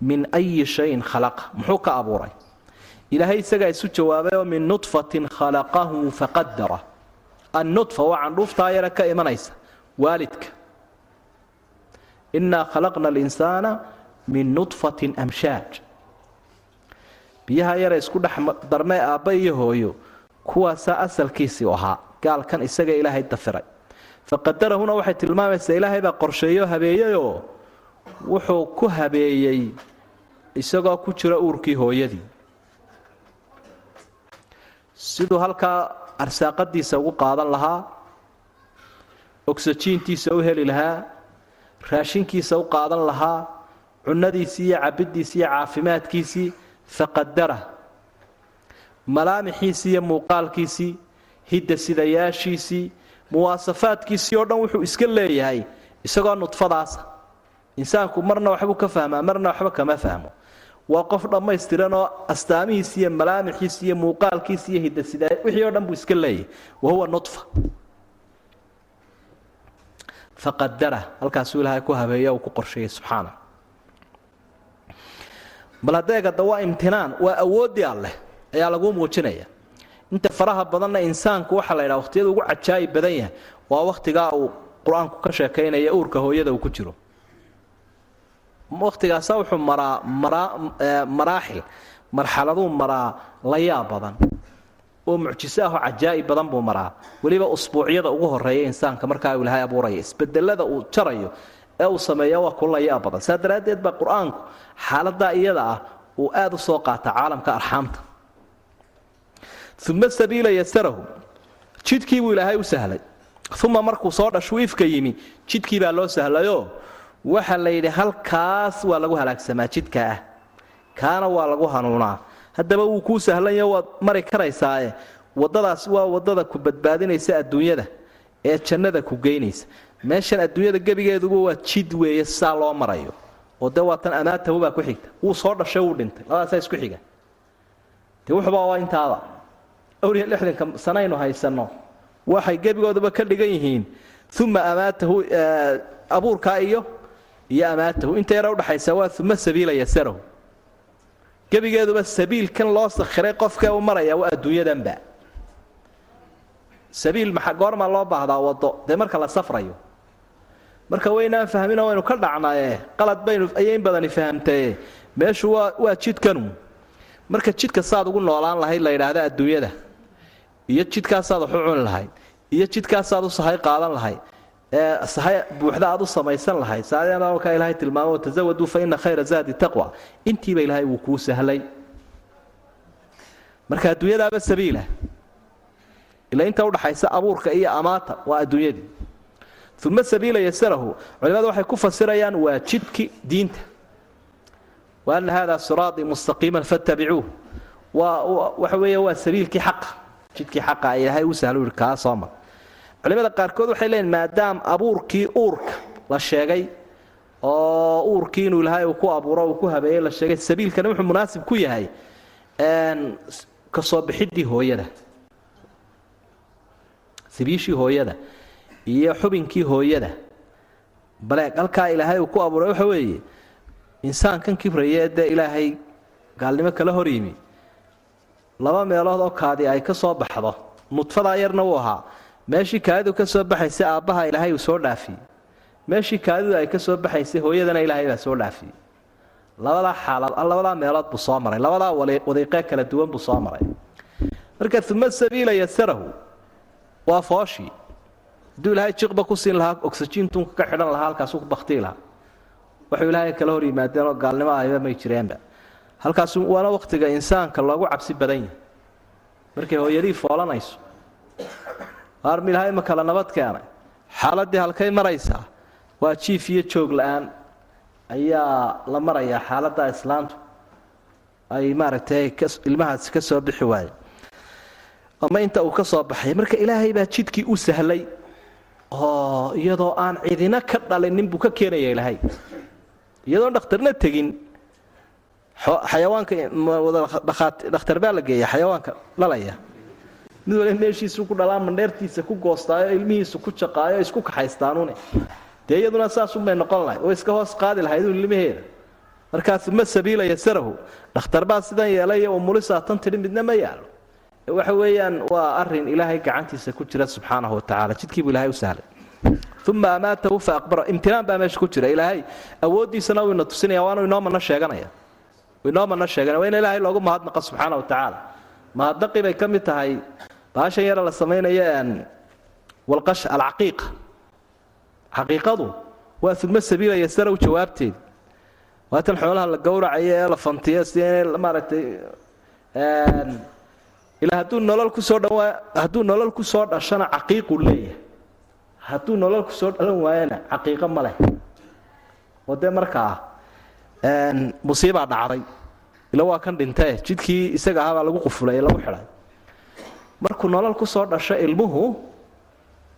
min ayi shayin khalaqa muxuu ka abuuray? Ilaahay isagaa isu jawaabay oo min nudfatin khalaqahu faqadara annudfa waa candhuuftaa yare ka imanaysa waalidka. Innaa khalaqna alinsaana min nudfatin amshaaj. Biyaha yare isku dhex darmee aabba iyo hooyo kuwaasaa asalkiisii u ahaa gaalkan isaga ilaahay dafiray. Faqadarahuna waxay tilmaamaysaa ilaahay baa qorsheeyo habeeyeyoo wuxuu ku habeeyey isagoo ku jira uurkii hooyadii. Siduu halkaa arsaaqadiisa ugu qaadan lahaa ogsajiintiisa u heli lahaa raashinkiisa u qaadan lahaa cunnadiisii iyo cabiddiisii iyo caafimaadkiisii faqadara malaamixiisii iyo muuqaalkiisii hidasidayaashiisii muwaasafaadkiisii oo dhan wuxuu iska leeyahay isagoo nudfadaasa. Insaanku marna waxbuu ka fahmaa marna waxba kama fahmo waa qof dhammaystiran oo astaamihiisi iyo malaamixiisi iyo muuqaalkiisi iyo hidasida wixii oo dhan buu iska leeyahay wa huwa nudfa. Faqadara halkaasuu ilaahay ku habeeya uu ku qorsheeyey subxaana bal hadeegada waa imtinaan waa awooddii alleh ayaa laguu muujinaya. Inta faraha badanna insaanku waxaa la ydhaha waqhtiyada ugu cajaa'ib badan yahay. Waa wakhtigaa uu qur'aanku ka sheekaynaya uurka hooyada uu ku jiro wakhtigaasa wuxuu maraa maraaxil marxaladuu maraa layaab badan. Oo mucjiso ahoo cajaa'ib badan buu maraa. Weliba usbuucyada ugu horreeya insaanka markaa ilaahay abuuraya isbedelada uu jarayo ee uu sameeya waa ku layaab badan. Saa daraaddeed baa qur'aanku xaaladaa iyada ah uu aad u soo qaata caalamka arxaamta. Uma sabiila yasarahu jidkii buu ilaahay u sahlay. Uma markuu soo dhashuu ifka yimi jidkii baa loo sahlayoo waxa la yidhi halkaas waa lagu halaagsamaa jidka ah. Kaana waa lagu hanuunaa. Haddaba wuu kuu sahlanyo waad mari karaysaae waddadaas waa waddada ku badbaadinaysa adduunyada ee jannada ku geynaysa. Meeshan adduunyada gebigeeduba waa jid weeye saa loo marayo. Oo dee waatan amaatahu baa ku xigta. Wuu soo dhashay wuu dhintay. Labadaasaa isku xiga. Dee wuxuba waa intaada awriya lixdanka sanaynu haysanno waxay gebigooduba ka dhigan yihiin. Uma amaatahu abuurkaa iyo iyo amaatahu inta yara udhaxaysa waa uma sabiila yasarahu gebigeeduba sabiilkan loo sakhiray qofkee u maraya waa adduunyadanba. Sabiil maa goormaa loo baahdaa wado dee marka la safrayo. Marka waynaan fahmino waynu ka dhacnaye qalad baynu ayay badani fahamtaye meeshu waa waa jidkanu. Marka jidka saad ugu noolaan lahayd la yidhaahda adduunyada. Iyo jidkaasaad waxu cuni lahayd. Iyo jidkaasaad u sahay qaadan lahayd buuxda aad u samaysan lahayd saaka ilaahay tilmaamo tazawaduu fa ina khayra zaadi taqwa. Intiiba ilaahay wuu kuu sahlay. Marka adduunyadaaba sabiila ila inta udhaxaysa abuurka iyo amaata waa adduunyadii. Uma sabiila yasarahu culimadu waxay ku fasirayaan waa jidki diinta. Wa ana hada siraaطii mustaqiima fattabicuuh. Waa waxa weeye waa sabiilkii xaqa. Jidkii xaqa ilaahay u sahlo yihi kaa soo mar culimada qaarkood waxay leeyiin maadaam abuurkii uurka la sheegay oo uurkii inuu ilaahay uu ku abuuro uu ku habeeyey la sheegay sabiilkani wuxuu munaasib ku yahay ka soo bixiddii hooyada. Sabiishii hooyada iyo xubinkii hooyada. Bale halkaa ilaahay uu ku abuuray waxa weeye insaankan kibraya ee dee ilaahay gaalnimo kala hor yimi. Laba meelood oo kaadi ay ka soo baxdo. Nudfadaa yarna uu ahaa meeshii kaadidu ka soo baxaysay aabbaha ilaahay uu soo dhaafiyey. Meeshii kaadidu ay ka soo baxaysay hooyadana ilaahay baa soo dhaafiyey. Labadaa xaalad labadaa meelood buu soo maray. Labadaa wadiiqee kala duwan buu soo maray. Marka uma sabiila yasarahu waa fooshii. Hadduu ilaahay jiqba ku siin lahaa oxyjiintunka ka xidhan lahaa halkaasuu ku baktii lahaa. Waxuu ilaahay kala hor yimaadeen oo gaalnimo ahayba may jireenba. Halkaas waana wakhtiga insaanka loogu cabsi badan yahay. Markay hooyadii foolanayso armi ilaahay ma kala nabad keenay? Xaaladdii halkay maraysaa waa jiif iyo joog la'aan. Ayaa la marayaa xaaladda islaantu ay maaragtay ilmahaasi ka soo bixi waaye. Ama inta uu ka soo baxay marka ilaahay baa jidkii u sahlay. Oo iyadoo aan cidina ka dhalinin buu ka keenaya ilaahay. Iyadoon dhakhtarna tegin. Xayawaanka dhakhtar baa la geeya xayawaanka dhalaya mid meeshiisu ku dhalaa mandheertiisa ku goostaayo ilmihiisu ku jaqaayo isku kaxaystaanuune dee iyaduna saasunbay noqon lahayd oo iska hoos qaadi lahayd un ilmaheeda markaas ma sabiila yasarahu dhakhtar baa sidan yeelay umulisaa tan tidhi midna ma yaalo waxa weeyaan waa arrin ilaahay gacantiisa ku jira subxaanahu watacaala jidkiibuu ilahay u sahlay. Uma amaatahu fa aqbara. Imtinaan baa meesha ku jira. Ilaahay awooddiisana wuu ina tusinaya waanu inoo mana sheeganaya. Inoo mana sheeganaya. Waa in ilaahay loogu mahadnaqa subxaana wa tacaala. Mahadnaqii bay ka mid tahay baashan yara la samaynayo walqash alcaqiiqa xaqiiqadu waa uma sabiila yasarow jawaabteedi waatan xoolaha la gowracayo ee la fantiyo maaragtay ilaa hadduu nolol ku soo dhawaa hadduu nolol ku soo dhashana caqiiquu leeyahay. Hadduu nolol ku soo dhalan waayana caqiiqo ma leh. Oo markaa musiibaa dhacday. Ila waa kan dhintee jidkii isaga ahaabaa lagu qufulay ee lagu xidhay markuu nolol ku soo dhasho ilmuhu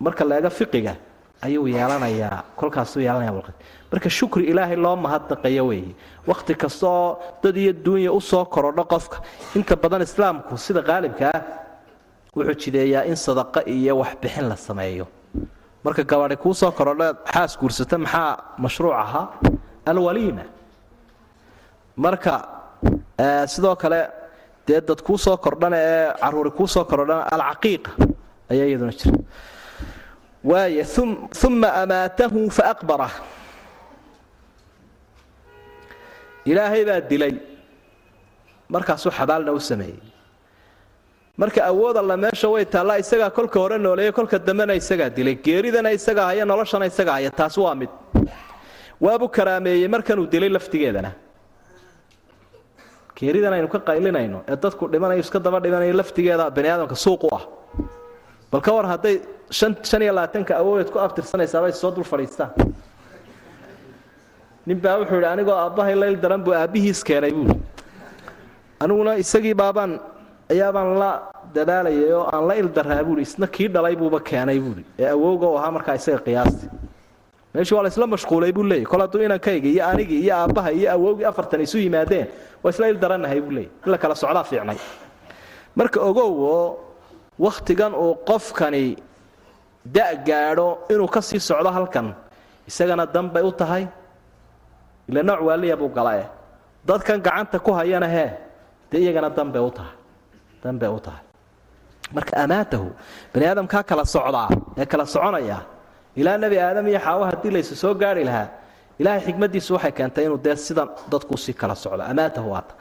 marka laega fiqiga ayuu yeelanayaa kolkaasuu yeelanaya marka shukri ilaahay loo mahadnaqayo weeye wakhti kastaoo dad iyo duunya u soo korodho qofka. Inta badan islaamku sida qaalibka ah wuxuu jideeyaa in sadaqa iyo waxbixin la sameeyo. Marka gabadhi kuu soo korodho xaas guursata maxaa mashruuc ahaa? Alwaliima marka sidoo kale dee dad kuu soo kordhana ee caruuri kuu soo kordhana ayaa iyaduna jira. Waay uma amaatahu faaqbarah ilaahay baa dilay. Markaasuu xabaalna u sameeyey. Marka awood alla meesha way taallaa isagaa kolka hore nooleeye kolka dambena isagaa dilay. Geeridana isagaa haya noloshana isagaa haya. Taasi waa mid. Waabuu karaameeyey markanuu dilay laftigeedana geeridan aynu ka qaylinayno ee dadku dhimanayo iska daba dhimanayo laftigeeda bani aadamka suuq u ah. Bal ka war hadday han iyo labaatanka awoodeed ku abtirsanaysaabay soo dul fadhiistaan. Nin baa wuxuu idhi anigoo aabbahay layl daran buu aabbihiis keenay buui aniguna isagii baabaan ayaabaan la dadaalayay oo aan la ildaraa buui isna kii dhalay buuba keenay buui ee awowga u ahaa markaa isaga qiyaasti meeshii waa la isla mashquulay buu leeyay kol hadduu inankayga iyo anigii iyo aabbaha iyo awowgii afartan isu yimaadeen waa isla ildaranahay buu leeyay in la kala socdaa fiicnay. Marka ogow oo wakhtigan uu qofkani da' gaadho inuu ka sii socdo halkan isagana danbay u tahay. Ila nooc waaliya buu galae dadkan gacanta ku hayana hee dee iyagana danbay u tahay. Danbay u tahay. Marka amaatahu bani aadamkaa kala socdaa ee kala soconaya ilaa nebi aadam iyo xaawo haddii laysu soo gaari lahaa ilaahay xikmaddiisu waxay keentay inuu dee sidan dadku si kala socdo amaatahu waata.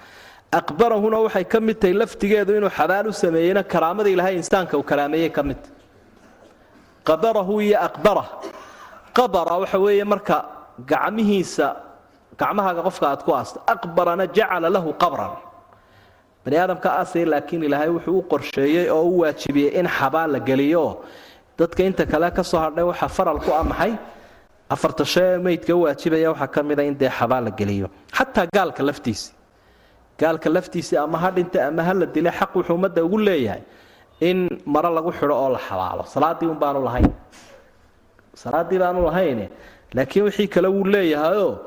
Aqbarahuna waxay ka mid tahay laftigeedu inuu xabaal u sameeyeyna karaamada ilaahay insaanka uu karaameeyey ka mid. Qabarahu iyo aqbarah. Qabara waxa weeye marka gacmihiisa gacmahaaga qofka aad ku aasto aqbarana jacala lahu qabran. Bani aadamka aasay laakiin ilaahay wuxuu u qorsheeyey oo u waajibiyey in xabaal la geliyo dadka inta kale ka soo hadhay waxa faral ku ah maxay? Afarta shee meydka waajibaya waxaa ka mid a in dee xabaal la geliyo. Xataa gaalka laftiisi. Gaalka laftiisii ama ha ama ha la dilay xaq wuxuu ummadda ugu leeyahay in maro lagu xidho oo la xabaalo. Salaaddii un lahayn. Salaaddii baanu lahayne laakiin wixii kale wuu leeyahayoo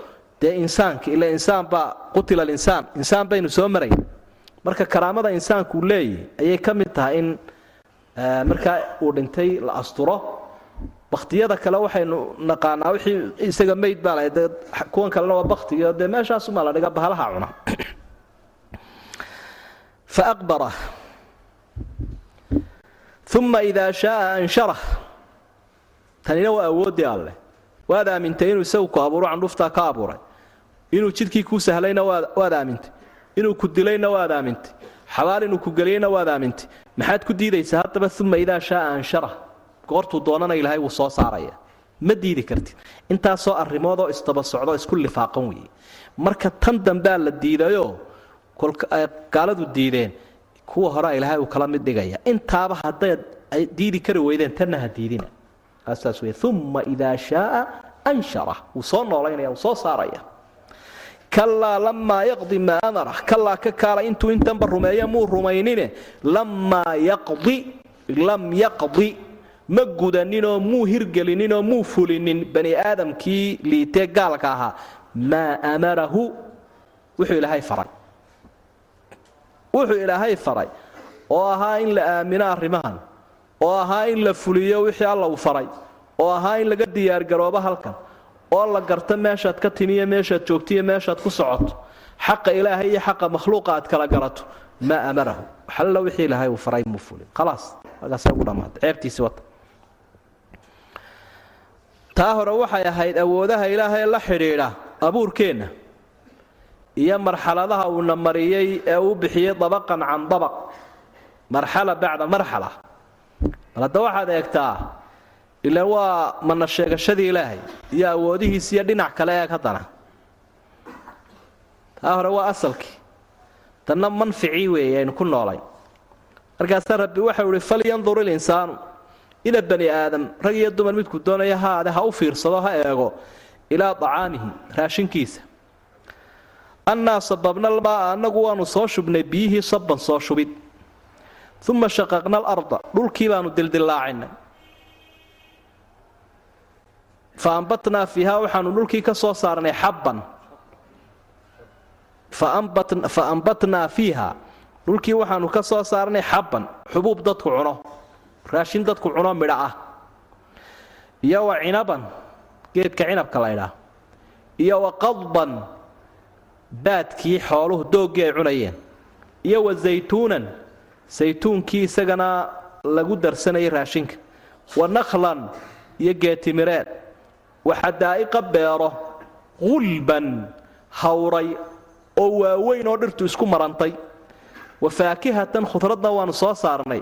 dee insaanka ila insaan baa qutila alinsaan insaan. Baynu soo marayn. Marka karaamada insaanku leeyahy ayay ka mid tahay in markaa uu dhintay la asturo. Baktiyada kale waxaynu naqaanaa wixii isaga mayd baa lahayd. Dee kuwan kalena waa baktigiio dee meeshaasumaa la dhiga bahalaha cuna. Fa aqbara. Uma idaa shaaa ansharah. Tanina waa awooddii alleh waad aamintay inuu isagu ku abuuro candhuftaa ka abuuray. Inuu jidkii kuu sahlayna waad aamintay. Inuu ku dilayna waad aamintay xabaal inuu ku geliyeyna waad aamintay maxaad ku diidaysaa haddaba uma idaa shaaa anshara. Goortuu doonana ilaahay wuu soo saaraya. Ma diidi kartid. Intaasoo arrimoodoo isdaba socdo isku lifaaqan weeye. Marka tan dambea la diidayoo gaaladu diideen kuwa horea ilaahay uu kala mid dhigaya intaaba haddayd diidi kari weydeen tanna ha diidina. Saas wey uma idaa shaaa anshara. Wuu soo noolaynaya wuu soo saaraya kalaa lamaa yaqdi maa amara. Kalaa ka kaala intuu intanba rumeeya muu rumaynine. Lamaa yaqdi lam yaqdi. Ma gudaninoo muu hirgelininoo muu fulinin. Bani aadamkii liitee gaalka ahaa. Maa amarahu. Wuxuu ilaahay faray. Wuxuu ilaahay faray. Oo ahaa in la aamino arrimahan. Oo ahaa in la fuliyo wixii alla uu faray. Oo ahaa in laga diyaargaroobo halkan oo la garto meeshaad ka timiyo meeshaad joogtiyo meeshaad ku socoto xaqa ilaahay iyo xaqa makhluuqa aad kala garato maa amarahu. Waxalla wixii ilaahay uu faray muu fulin. Khalaas halkaasay ugu dhammaatay ceebtiisii wata. Taa hore waxay ahayd awoodaha ilaahay la xidhiidha abuurkeenna iyo marxaladaha uuna mariyey ee uu bixiyey dabaqan can dabaq. Marxala bacda marxala. Bal hadda waxaad eegtaa ilaan waa mana sheegashadii ilaahay iyo awoodihiis iyo dhinac kale eeg haddana taa hore waa asalkii. Tanna manficii weeye aynu ku noolay markaasaa rabbi waxau ihi falyandur ilinsaanu ila bani aadam. Rag iyo dumar midku doonaya haade ha u fiirsado ha eego ilaa acaamihi raashinkiisa. Annaa sababna almaa annagu waanu soo shubnay biyihii sabban soo shubid. Uma shaqaqna alarda dhulkii baanu dildillaacinay fa ambatnaa fiiha waxaanu dhulkii ka soo saarnay xabban fa ambatnaa fiiha dhulkii waxaanu ka soo saarnay xabban xubuub dadku cuno raashin dadku cuno midha ah iyo wa cinaban geedka cinabka laydhaa iyo wa qadban baadkii xooluhu dooggii ay cunayeen iyo wa zaytuunan saytuunkii isagana lagu darsanayay raashinka wa nakhlan iyo geetimireed wa xadaa'iqa beero qulban hawray oo waaweyn oo dhirtu isku marantay. Wa faakihatan khudradna waannu soo saarnay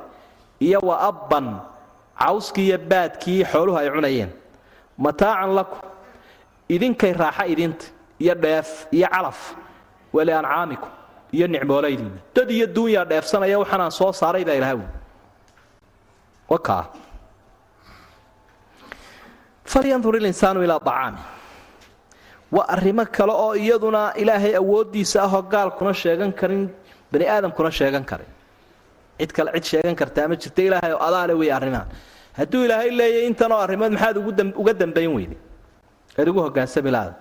iyo wa abban cawskii iyo baadkii xooluhu ay cunayeen. Mataacan lakum idinkay raaxa idinta iyo dheef iyo calaf wali ancaamikum iyo nicmoolaydiinna. Dad iyo duunyaa dheefsanaya waxaanaan soo saaray baa ilaha falyandur ilinsaanu ilaa acaami waa arrimo kale oo iyaduna ilaahay awooddiisa ahoo gaalkuna sheegan karin bani aadamkuna sheegan karin. Cid kale cid sheegan kartaa ma jirta ilaahay oo adaale wey arrimahan. Hadduu ilaahay leeyahy intanoo arrimood maxaad uga dambayn weyday eed ugu hogaansami laada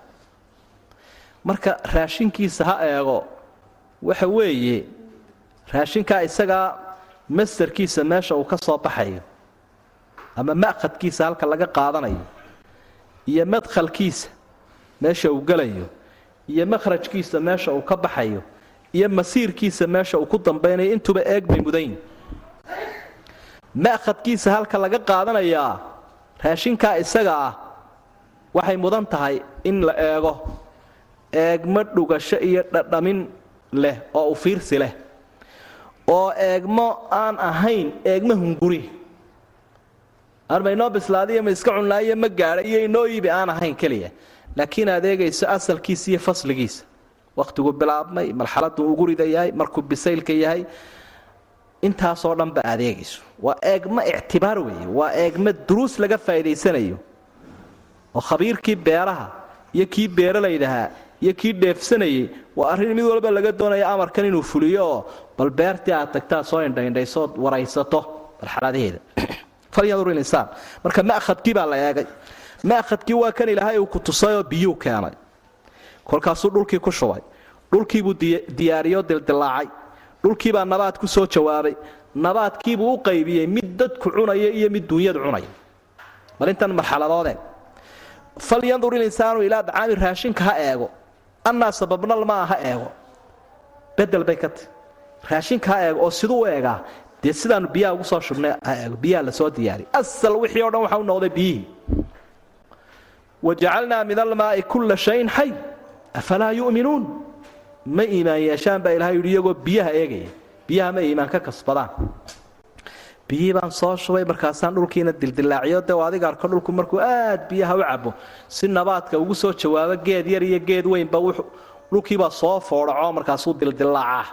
marka raashinkiisa ha eego waxa weeye raashinkaa isagaa mastarkiisa meesha uu ka soo baxayo ama ma'khadkiisa halka laga qaadanayo iyo madkhalkiisa meesha uu gelayo iyo makhrajkiisa meesha uu ka baxayo iyo masiirkiisa meesha uu ku dambaynayo intuba eeg bay mudayn. Ma'khadkiisa halka laga qaadanayaa raashinkaa isaga ah waxay mudan tahay in la eego. Eegmo dhugasho iyo dhadhamin leh oo u fiirsi leh. Oo eegmo aan ahayn eegmo hunguri arma inoo bislaadiyo ma iska cunnaayo ma gaadha iyo inoo iibi aan ahayn keliya. Laakiin aad eegayso asalkiisa iyo fasligiisa wakhtigu bilaabmay marxaladuu ugu rida yahay markuu bisaylka yahay intaasoo dhanba aad eegayso. Waa eegmo ictibaar weeye waa eegmo duruus laga faa'idaysanayo. Oo khabiirkii beeraha iyo kii beeralaydahaa iyo kii dheefsanayay waa arrin mid walba laga doonaya amarkan inuu fuliyo oo bal beertii aad tagtaa soo indhaindhaysood waraysato marxaladaheeda falyandur ilinsaan marka ma'khadkii baa la eegay. Ma'khadkii waa kan ilaahay uu ku tusayoo biyuu keenay. Kolkaasuu dhulkii ku shubay. Dhulkiibuu diyaariyoo dildilaacay dhulkiibaa nabaad ku soo jawaabay. Nabaadkiibuu u qaybiyey mid dadku cunaya iyo mid duunyadu cunaya. Bal intan marxaladoodee falyandur ilinsaanu ilaa dacaami raashinka ha eego. Annaa sababnal maa ha eego. Bedel bay ka tahy raashinka ha eego oo siduu u eegaa dee sidaanu biyaha ugu soo shubnay biyaha la soo diyaariy asal wixii o dhan waxa u noqday biyihii wajacalnaa min almaa'i kulla shayin xay afalaa yu'minuun? Ma iimaan yeeshaan baa ilahay yidhi iyagoo biyaha eegaya. Biyaha ma iimaan ka kasbadaan. Biyihii baan soo shubay markaasaan dhulkiina dildilaaciyo de adiga arko dhulku markuu aad biyaha u cabo si nabaadka ugu soo jawaabo geed yar iyo geed weynba dhulkiibaa soo foodhaco markaasuu dildilaacaa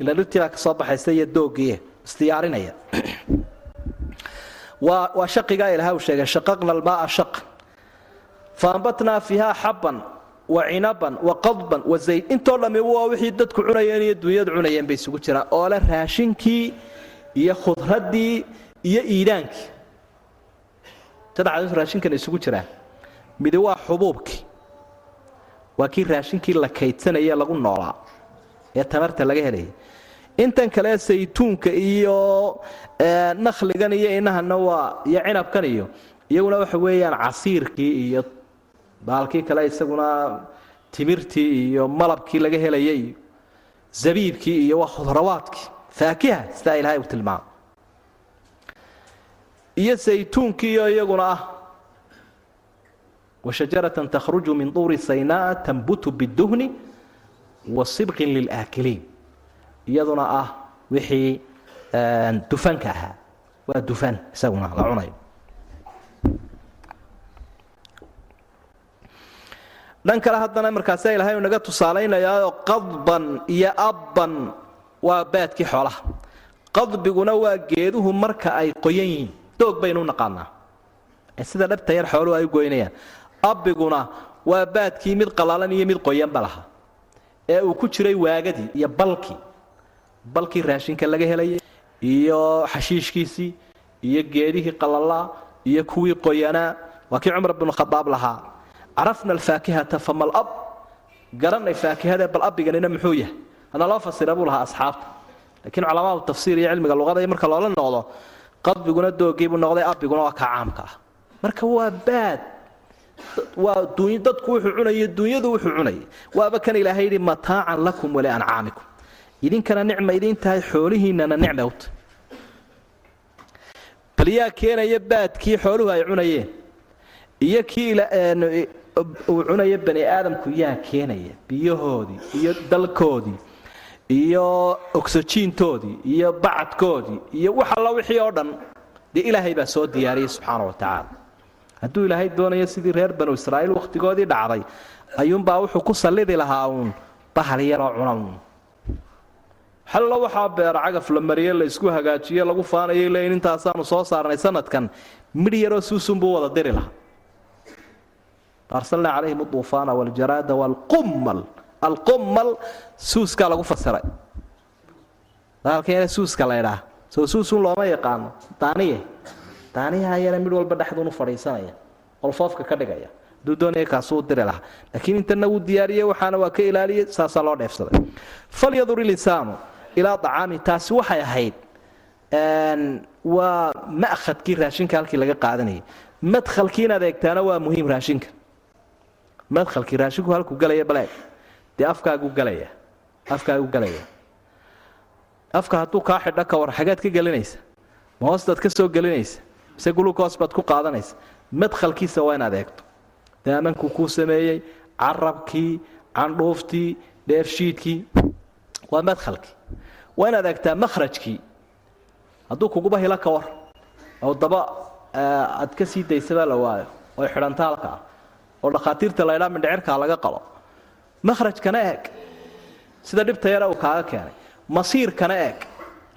ila dhirtiibaa ka soo baxaysa iyo doogii isdiyaarinaya waa shaqigaa ilaha uu sheegay shaqaqna almaaa shaqan faambatnaa fiiha xabban wa cinaban wa qadban wa zayd. Intoo dhammi waa wixii dadku cunayeen iyo dunyadu cunayeen bay isugu jiraan. Oo le raashinkii iyo khudraddii iyo iidhaankii saddexdaas raashinkan isugu jiraan. Midi waa xubuubkii waa kii raashinkii la kaydsanaya lagu noolaa. Ee tamarta laga helaya intan kale saytuunka iyo nakhligan iyo inahana waa iyo cinabkan iyo iyaguna waxa weeyaan casiirkii iyo baalkii kale isaguna timirtii iyo malabkii laga helayay iyo zabiibkii iyo waa khudrawaadkii. Faakiha sidaa ilahay uu tilmaamo iyo saytuunkiiyo iyaguna ah. Washajaratan takhruju min duuri saynaa tanbutu biduhni wa sibqin lilaakiliin iyaduna ah wixii dufanka ahaa. Waa dufan isaguna la cunayo. Dhan kale haddana markaasa ilahay uu naga tusaalaynayaao qadban iyo abban waa baadkii xoolaha. Qadbiguna waa geeduhu marka ay qoyan yihiin. Doog baynu naqaanaa. Sida dhabta yar xooluhu ay u goynayaan. Abbiguna waa baadkii mid qalalan iyo mid qoyanba lahaa. Ee uu ku jiray waagadii iyo balkii balkii raashinka laga helayay iyo xashiishkiisii iyo geedihii qalalaa iyo kuwii qoyanaa waa kii cumar bnu khadaab lahaa. Carafna alfaakihata famal ab. Garanay faakihadee bal abbiganina muxuu yahay? Hana loo fasira buu lahaa asxaabta. Laakiin culamaadu tafsiir iyo cilmiga luqada marka loola noqdo qadbiguna doogiibuu noqday abbiguna waa kaa caamka ah. Marka waa baad. Waa dadku wuxuu cunaya dunyadu wuxuu cunaya waaba kan ilaahay yidhi mataacan lakum waliancaamikum idinkana nicma idin tahay xoolihiinnana tahay bal yaa keenaya baadkii xooluhu ay cunayeen iyo kii uu cunaya bani aadamku yaa keenaya biyahoodii iyo dalkoodii iyo ogsajiintoodii iyo bacadkoodii iyo wax alla wixii oo dhan dee ilaahay baa soo diyaariyey subxaana wa tacaala. Hadduu ilaahay doonayo sidii reer banu israa'iil wakhtigoodii dhacday ayuunbaa wuxuu ku sallidi lahaa uun bahal yaroo cuna uun hallo waxaa beera cagaf la mariye la isku hagaajiye lagu faanayay leyn intaasaanu soo saarnay sanadkan midh yaroo suusunbuu wada diri lahaa. Arsalnaa calayhim aduufaana waljaraada waalqummal alqummal suuskaa lagu fasiray. Dagaalkan suuska la ydhaa soo suusun looma yaqaano. Daaniye daaniyaha yare midh walba dhexduunu fadhiisanaya. Qolfoofka ka dhigaya. Hadduu doonaya kaasuu diri lahaa. Laakiin intana wuu diyaariyey waxaana waa ka ilaaliyey saasaa loo dheefsaday. Falyadur ilinsaanu ilaa acaami taasi waxay ahayd waa ma'khadkii raashinka halkii laga qaadanayay. Madkhalkii inaad eegtaana waa muhiim raashinka. Madkhalkii raashinku halkuu galaya baleeg dee afkaagu galaya. Afkaagu galaya. Afka hadduu kaa xidho ka war xageed ka gelinaysa. Ma hoostaad ka soo gelinaysa. Mise gulukoos baad ku qaadanaysa. Madkhalkiisa waa inaad eegto. Daamankuu kuu sameeyey carabkii candhuuftii dheefshiidkii waa madkhalkii waa inaad eegtaa makhrajkii. Hadduu kuguba hilo ka war oo daba aad ka sii daysabaa la waayo oy xidhanta halka ah oo dhakhaatiirta laydhaa mindhicirkaa laga qalo. Makhrajkana eeg. Sida dhibta yare uu kaaga keenay. Masiirkana eeg.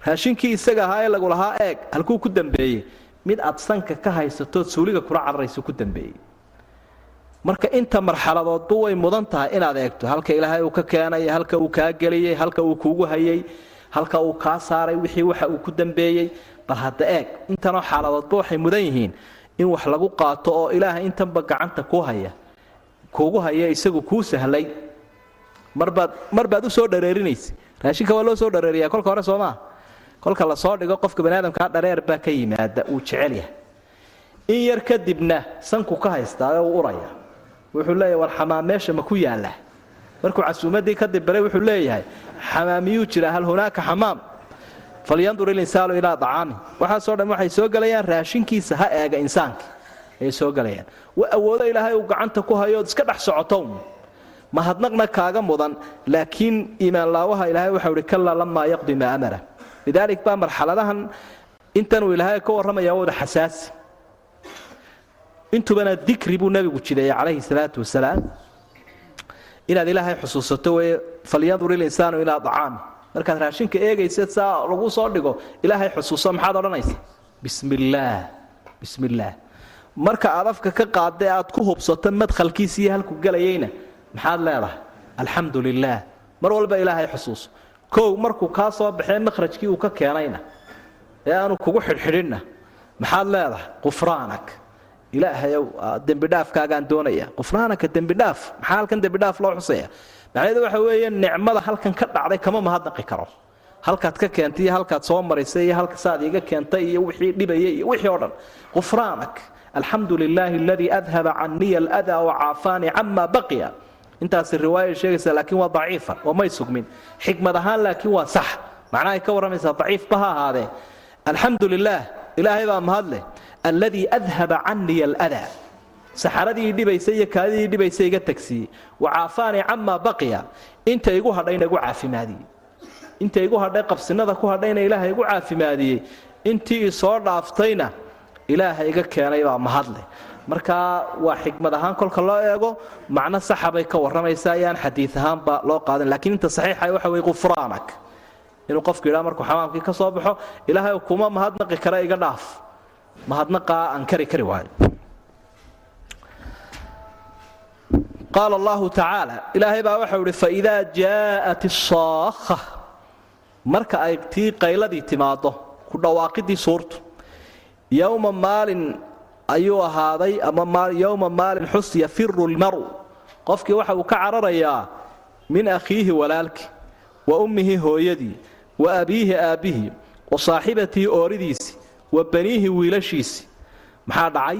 Raashinkii isaga ahaa ee lagu lahaa eeg. Halkuu ku dambeeyey. Mid aad sanka ka haysatood suuliga kula cararayso ku dambeeyey marka inta marxaladoodba way mudan tahay inaad eegto. Halka ilaahay uu ka keenay halka uu kaa geliyey halka uu kuugu hayay halka uu kaa saaray wixii waxa uu ku dambeeyey bal hadda eeg intanoo xaaladoodba waxay mudan yihiin in wax lagu qaato oo ilaahay intanba gacanta ku haya kuugu haya isagu kuu sahlay. Marbaad mar baad u soo dhareerinaysa raashinka waa loo soo dhareeriyaa kolka hore soomaa kolka la soo dhigo qofka baniaadamkaa dhareer baa ka yimaada uu jecel yahay. In yar kadibna sanku ka haystaayo uu uraya wuxuu leeyahay war xamaam meesha ma ku yaalla? Markuu casuumaddii kadib baray wuxuu leeyahay xamaamiyuu jira hal hunaaka xamaam. Falyandur ilinsaanu ilaa acaami waxaasoo dhan waxay soo gelayaan raashinkiisa ha eega insaanka ayay soo gelayaan wa awoodo ilaahay uu gacanta ku hayood iska dhex socotown mahadnaqna kaaga mudan laakiin iimaanlaawaha ilaahay waxau ihi kallaa lamaa yaqdi maa amara. Lidaalik baa marxaladahan intanuu ilaahay ka warramaya wada xasaasi intubana dikri buu nabigu jideeyey calayhi salaatu wasalaam. Inaad ilaahay xusuusato weye falyandur ilinsaanu ilaa acaami markaad raashinka eegaysa saa lagu soo dhigo ilaahay xusuuso maxaad odhanaysa? Bismillaah bismillaah marka aad afka ka qaadda aad ku hubsato madkhalkiisiiyo halku gelayayna maxaad leedahay? Alxamdu lilaah mar walba ilaahay xusuuso. Kow markuu kaa soo baxee makhrajkii uu ka keenayna ee aanu kugu xidhxidhinna maxaad leedahay? Qufraanak ilaahayow dembidhaafkaagaan doonaya. Qufraanaka dembidhaaf maxaa halkan dembidhaaf loo xusaya macnaheedu waxa weeye nicmada halkan ka dhacday kama mahadnaqi karo. Halkaad ka keentay iyo halkaad soo marisay iyo halka saad iiga keentay iyo wixii dhibayay iyo wixii o dhan. Qufraanak alxamdu lilaahi aladii adhaba caniya aladaa wacaafaanii cama baqiya. Intaasi riwaaya sheegaysa laakiin waa daciifa oo may sugmin. Xikmad ahaan laakiin waa sax. Macnahay ka warramaysaa daciifba ha ahaadee. Alxamdu lilaah ilaahay baa mahadleh alladii adhaba caniya aladaa saxaradii dhibaysa iyo kaadidii dhibaysa iga tagsiiyey wacaafaanii camaa baqiya. Inta igu hadhayna igu caafimaadiyey. Inta igu hadhay qabsinada ku hadhayna ilaaha igu caafimaadiyey. Intii isoo dhaaftayna ilaaha iga keenay baa mahadleh markaa waa xikmad ahaan kolka loo eego macno saxa bay ka warramaysaa ayaan xadiid ahaanba loo qaadan. Lakiin inta saxiixa waxa weye qufraanak inuu qofku yidhaha markuu xamaamkii ka soo baxo ilaahay kuma mahadnaqi kara iga dhaaf mahadnaqaa aan kari kari waayo qaala allahu tacaala ilaahay baa waxau ihi faidaa jaa'at isaakha marka ay tii qayladii timaaddo ku dhawaaqidii suurtu. Yowma maalin ayuu ahaaday ama yowma maalin xus yafiru lmaru. Qofkii waxa uu ka cararayaa min akhiihi walaalkii wa ummihi hooyadii wa abiihi aabbihii wa saaxibatii ooridiisii wa baniihi wiilashiisii maxaa dhacay?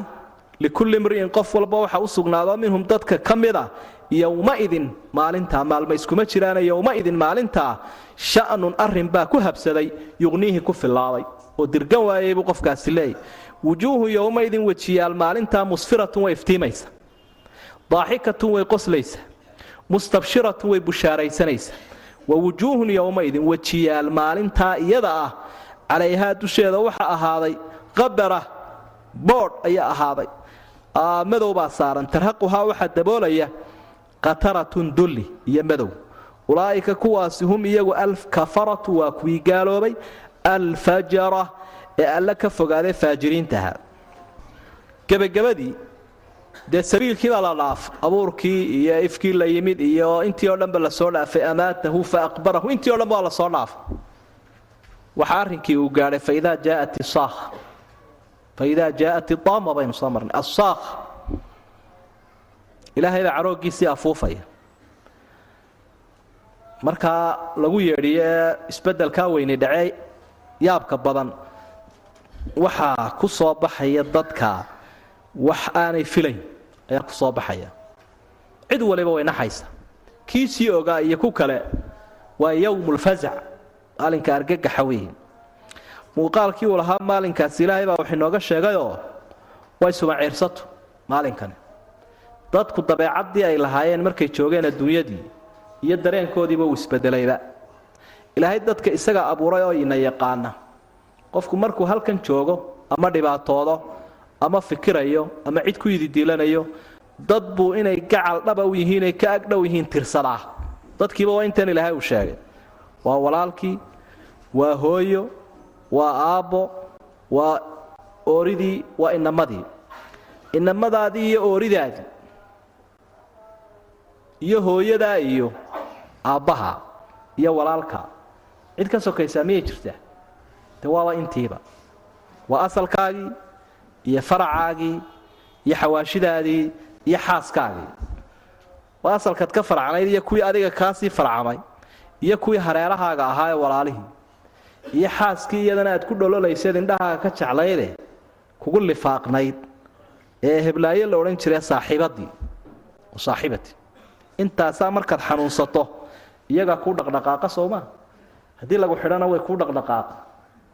Likulli mri'in qof walba waxa u sugnaado minhum dadka ka mid a yowmaidin maalintaa maalma iskuma jiraana yowmaidin maalintaa sha'nun arrin baa ku habsaday yuqniihi ku fillaaday. Oo dirgan waayay buu qofkaasi leeyay. Wujuuhu yowmaidin wejiyaal maalintaa musfiratun way iftiimaysa. Daaxikatun way qoslaysa. Mustabshiratun way bushaaraysanaysa. Wa wujuuhun yowmaidin wejiyaal maalintaa iyada ah calayhaa dusheeda waxa ahaaday qabara boodh ayaa ahaaday. Madow baa saaran tarhaquhaa waxaa daboolaya qataratun dulli iyo madow. Ulaa'ika kuwaasi hum iyagu alkafaratu waa kuwii gaaloobay alfajara ee alle ka fogaadee faajiriintaha. Gebagabadii dee sabiilkii baa la dhaaf abuurkii iyo ifkii la yimid iyo intii oo dhanba la soo dhaafay amaatahu fa aqbarahu intii o dhanba waa la soo dhaafay waxa arrinkii uu gaadhay faidaa jaaat isaakh faidaa jaaءat idaama baynu soo marnay. Asaakh ilaahay baa carooggiisii afuufaya. Markaa lagu yeedhiyo ee isbeddelkaa weyni dhacee yaabka badan waxaa ku soo baxaya dadka wax aanay filayn ayaa ku soo baxaya. Cid waliba way naxaysa. Kii sii ogaa iyo ku kale waa yowm lfazac maalinka argagaxa weeye muuqaalkii uu lahaa maalinkaasi ilaahay baa wax inooga sheegayoo way sumaciirsato maalinkani. Dadku dabeecaddii ay lahaayeen markay joogeen adduunyadii iyo dareenkoodiiba uu isbedelayba. Ilaahay dadka isaga abuuray oo ina yaqaana. Qofku markuu halkan joogo ama dhibaatoodo ama fikirayo ama cid ku yididiilanayo dad buu inay gacal dhaba u yihiin ay ka agdhow yihiin tirsadaa. Dadkiiba waa intan ilaahay uu sheegay. Waa walaalkii waa hooyo waa aabbo waa ooridii waa inamadii inamadaadii iyo ooridaadii iyo hooyadaa iyo aabbaha iyo walaalka. Cid ka sokaysaa miyay jirtaa? De waaba intiiba. Waa asalkaagii iyo faracaagii iyo xawaashidaadii iyo xaaskaagii. Waa asalkaad ka faracnayd iyo kuwii adiga kaasii farcamay iyo kuwii hareerahaaga ahaa ee walaalihii iyo xaaskii iyadana aad ku dhololaysad indhahaaga ka jeclayde kugu lifaaqnayd ee heblaayo la odhan jiray saaxiibadii saaxibati intaasaa markaad xanuunsato iyagaa kuu dhaqdhaqaaqa soomaa haddii lagu xidhana way kuu dhaqdhaqaaqa.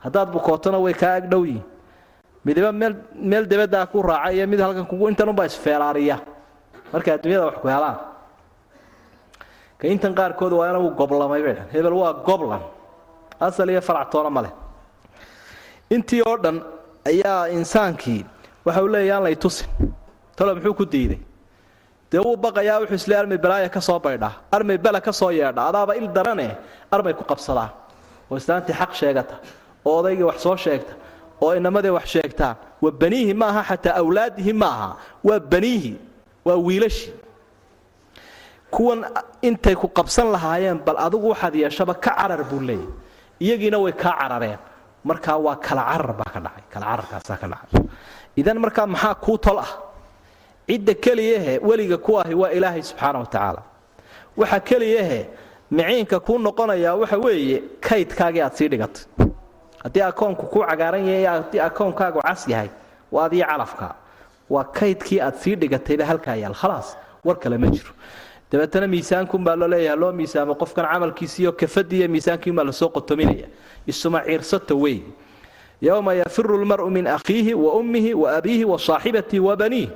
Haddaad bukootona way kaa agdhowyihin midiba meel meel debaddaa ku raaca iyo mid halkan kugu intanunbaa isfeelaariya markay adduunyada wax ku helaan. Ka intan qaarkood waa inagu goblamay bay dhan hebel waa goblan asal iyo faractoona ma leh. Intii oo dhan ayaa insaankii waxa uu leeyahy aan lay tusin. Talo muxuu ku diiday? Dee wuu baqayaa wuxuu isle armay balaaya ka soo baydhaa armay bela ka soo yeedha adaaba il darane armay ku qabsadaan oo islaantii xaq sheegata oo odaygii wax soo sheegta oo inamadii wax sheegtaan waa baniihi ma aha xataa awlaadihi ma aha waa baniihi waa wiilashi. Kuwan intay ku qabsan lahaayeen bal adigu waxaad yeeshaba ka carar buu leeyahy iyagiina way kaa carareen. Markaa waa kala carar baa ka dhacay kala cararkaasaa ka dhacay. Idan markaa maxaa kuu tol ah? Cidda keliyahe weliga ku ahi waa ilaahay subxaana wa tacaala. Waxa keliyahe miciinka kuu noqonayaa waxa weeye kaydkaagii aad sii dhigatay. Haddii akoonku kuu cagaaran yahay haddii akoonkaagu cas yahay waa adii calafka. Waa kaydkii aad sii dhigatayba halkaa yaal. Khalaas war kale ma jiro dabeetana miisaankunbaa loo leeyaha loo miisaamo qofkan camalkiisiiyo kafadii iyo miisaankiinbaa la soo qotominaya. Isuma ciirsata wey yowma yafiru lmaru min akhiihi wa ummihi wa abiihi wa saaxibatihi wa baniih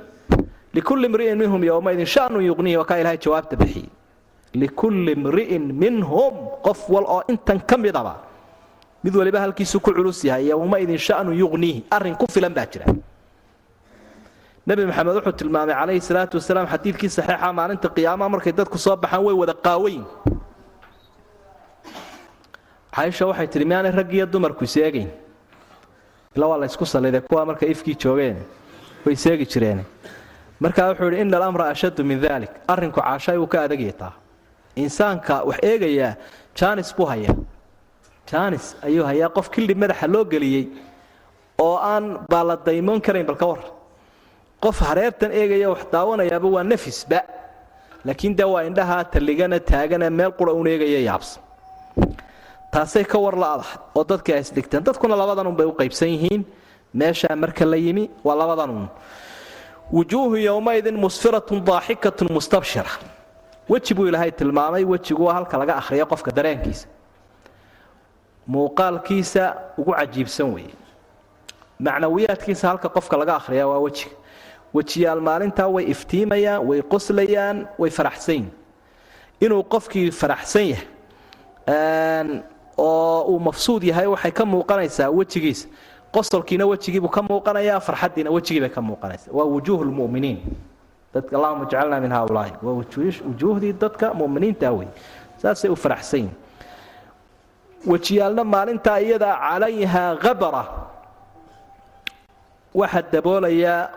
likulli mri'in minhum yowmaidin shanun yuqnihi waa kaa ilahay jawaabta bixiyey likulli mri'in minhum qof wal oo intan ka midaba mid waliba halkiisu ku culus yahay yowmaidin shanun yuqniihi arrin ku filan baa jira nebi maxamed wuxuu tilmaamay calayhi salaatu wasalaam xadiidkii saxiixa maalinta qiyaamaha markay dadku soo baxaan way wada qaawayn caaisha waxay tihi miyaanay rag iyo dumarku iseegayn ila waa la ysku salliday kuwaa markay ifkii joogeen way seegi jireen. Markaa wuxuu yidhi ina alamra ashaddu min dalik arrinku caashay wuu ka adagyataa insaanka wax eegayaa jaanis buu hayaa. Jaanis ayuu hayaa qof kildhib madaxa loo geliyey oo aan baa la daymoon karayn balka war qof hareertan eegaya wax daawanayaaba waa nafisba laakiin dee waa indhahaa talligana taagana meel qura un eegaya yaabsan. Taasay ka war la'dahay oo dadkii ay isdhigteen. Dadkuna labadan un bay u qaybsan yihiin. Meeshaa marka la yimi waa labadan un wujuuhu yowmaidin musfiratun daaxikatun mustabshira. Weji buu ilaahay tilmaamay wejigu waa halka laga akhriyo qofka dareenkiisa. Muuqaalkiisa ugu cajiibsan weeye. Macnawiyaadkiisa halka qofka laga akhriya waa wejiga wejiyaal maalintaa way iftiimayaan way qoslayaan way faraxsan yihiin inuu qofkii faraxsan yahay oo uu mafsuud yahay waxay ka muuqanaysaa wejigiisa. Qosolkiina wejigiibuu ka muuqanayaa farxaddiina wejigiibay ka muuqanaysaa waa wujuuhu lmuminiin dadka allahuma jcalna min haaulaai. Waa wujuuhdii dadka muminiinta wey saasay u faraxsan yihiin wejiyaalna maalintaa iyadaa calayhaa habara waxaa daboolayaa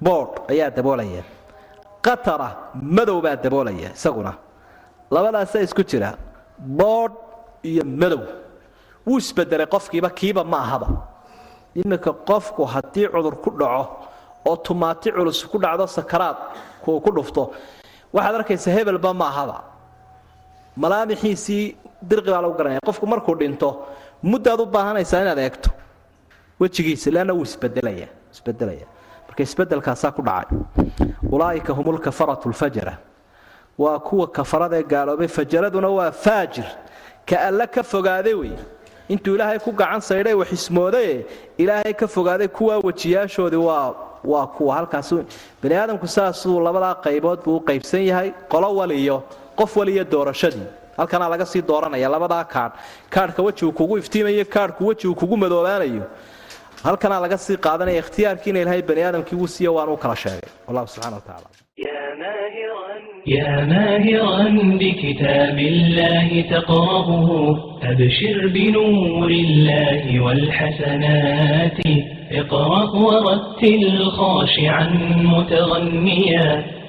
boodh ayaa daboolaya. Qatara madow baa daboolaya isaguna. Labadaasaa isku jira. Boodh iyo madow. Wuu isbedelay qofkiiba kiiba ma ahaba. Iminka qofku haddii cudur ku dhaco oo tumaati culus ku dhacdo sakaraad kuu ku dhufto waxaad arkaysa hebelba ma ahaba. Malaamixiisii dirqi baa lagu garanaya. Qofku markuu dhinto muddaad u baahanaysaa inaad eegto. Wejigiisa leanna wuu isbedelaya isbedelaya marka isbedelkaasaa ku dhacay. Ulaa'ika hum lkafaratu lfajara waa kuwa kafarada ee gaaloobay fajaraduna waa faajir. Ka alla ka fogaaday wey. Intuu ilaahay ku gacan saydhay wax ismoodaye ilaahay ka fogaaday kuwaa wejiyaashoodii waa waa kuwa. Halkaas bani aadamku saasuu labadaa qaybood buu u qaybsan yahay qolo waliyo qof waliyo doorashadii. Halkanaa laga sii dooranaya labadaa kaadh kaadhka wejigu kugu iftiimayo kaadhku wejigu kugu madoobaanayo halkanaa laga sii qaadanaya ikhtiyaarkiina ilaahay bani aadamkii wuu siiye waanu u kala sheegay. Wallahu subxana watacaala ماهرا بكتاب الله تقرأه أبشر بنور الله والحسنات اقرأ ورتل خاشعا متغنيا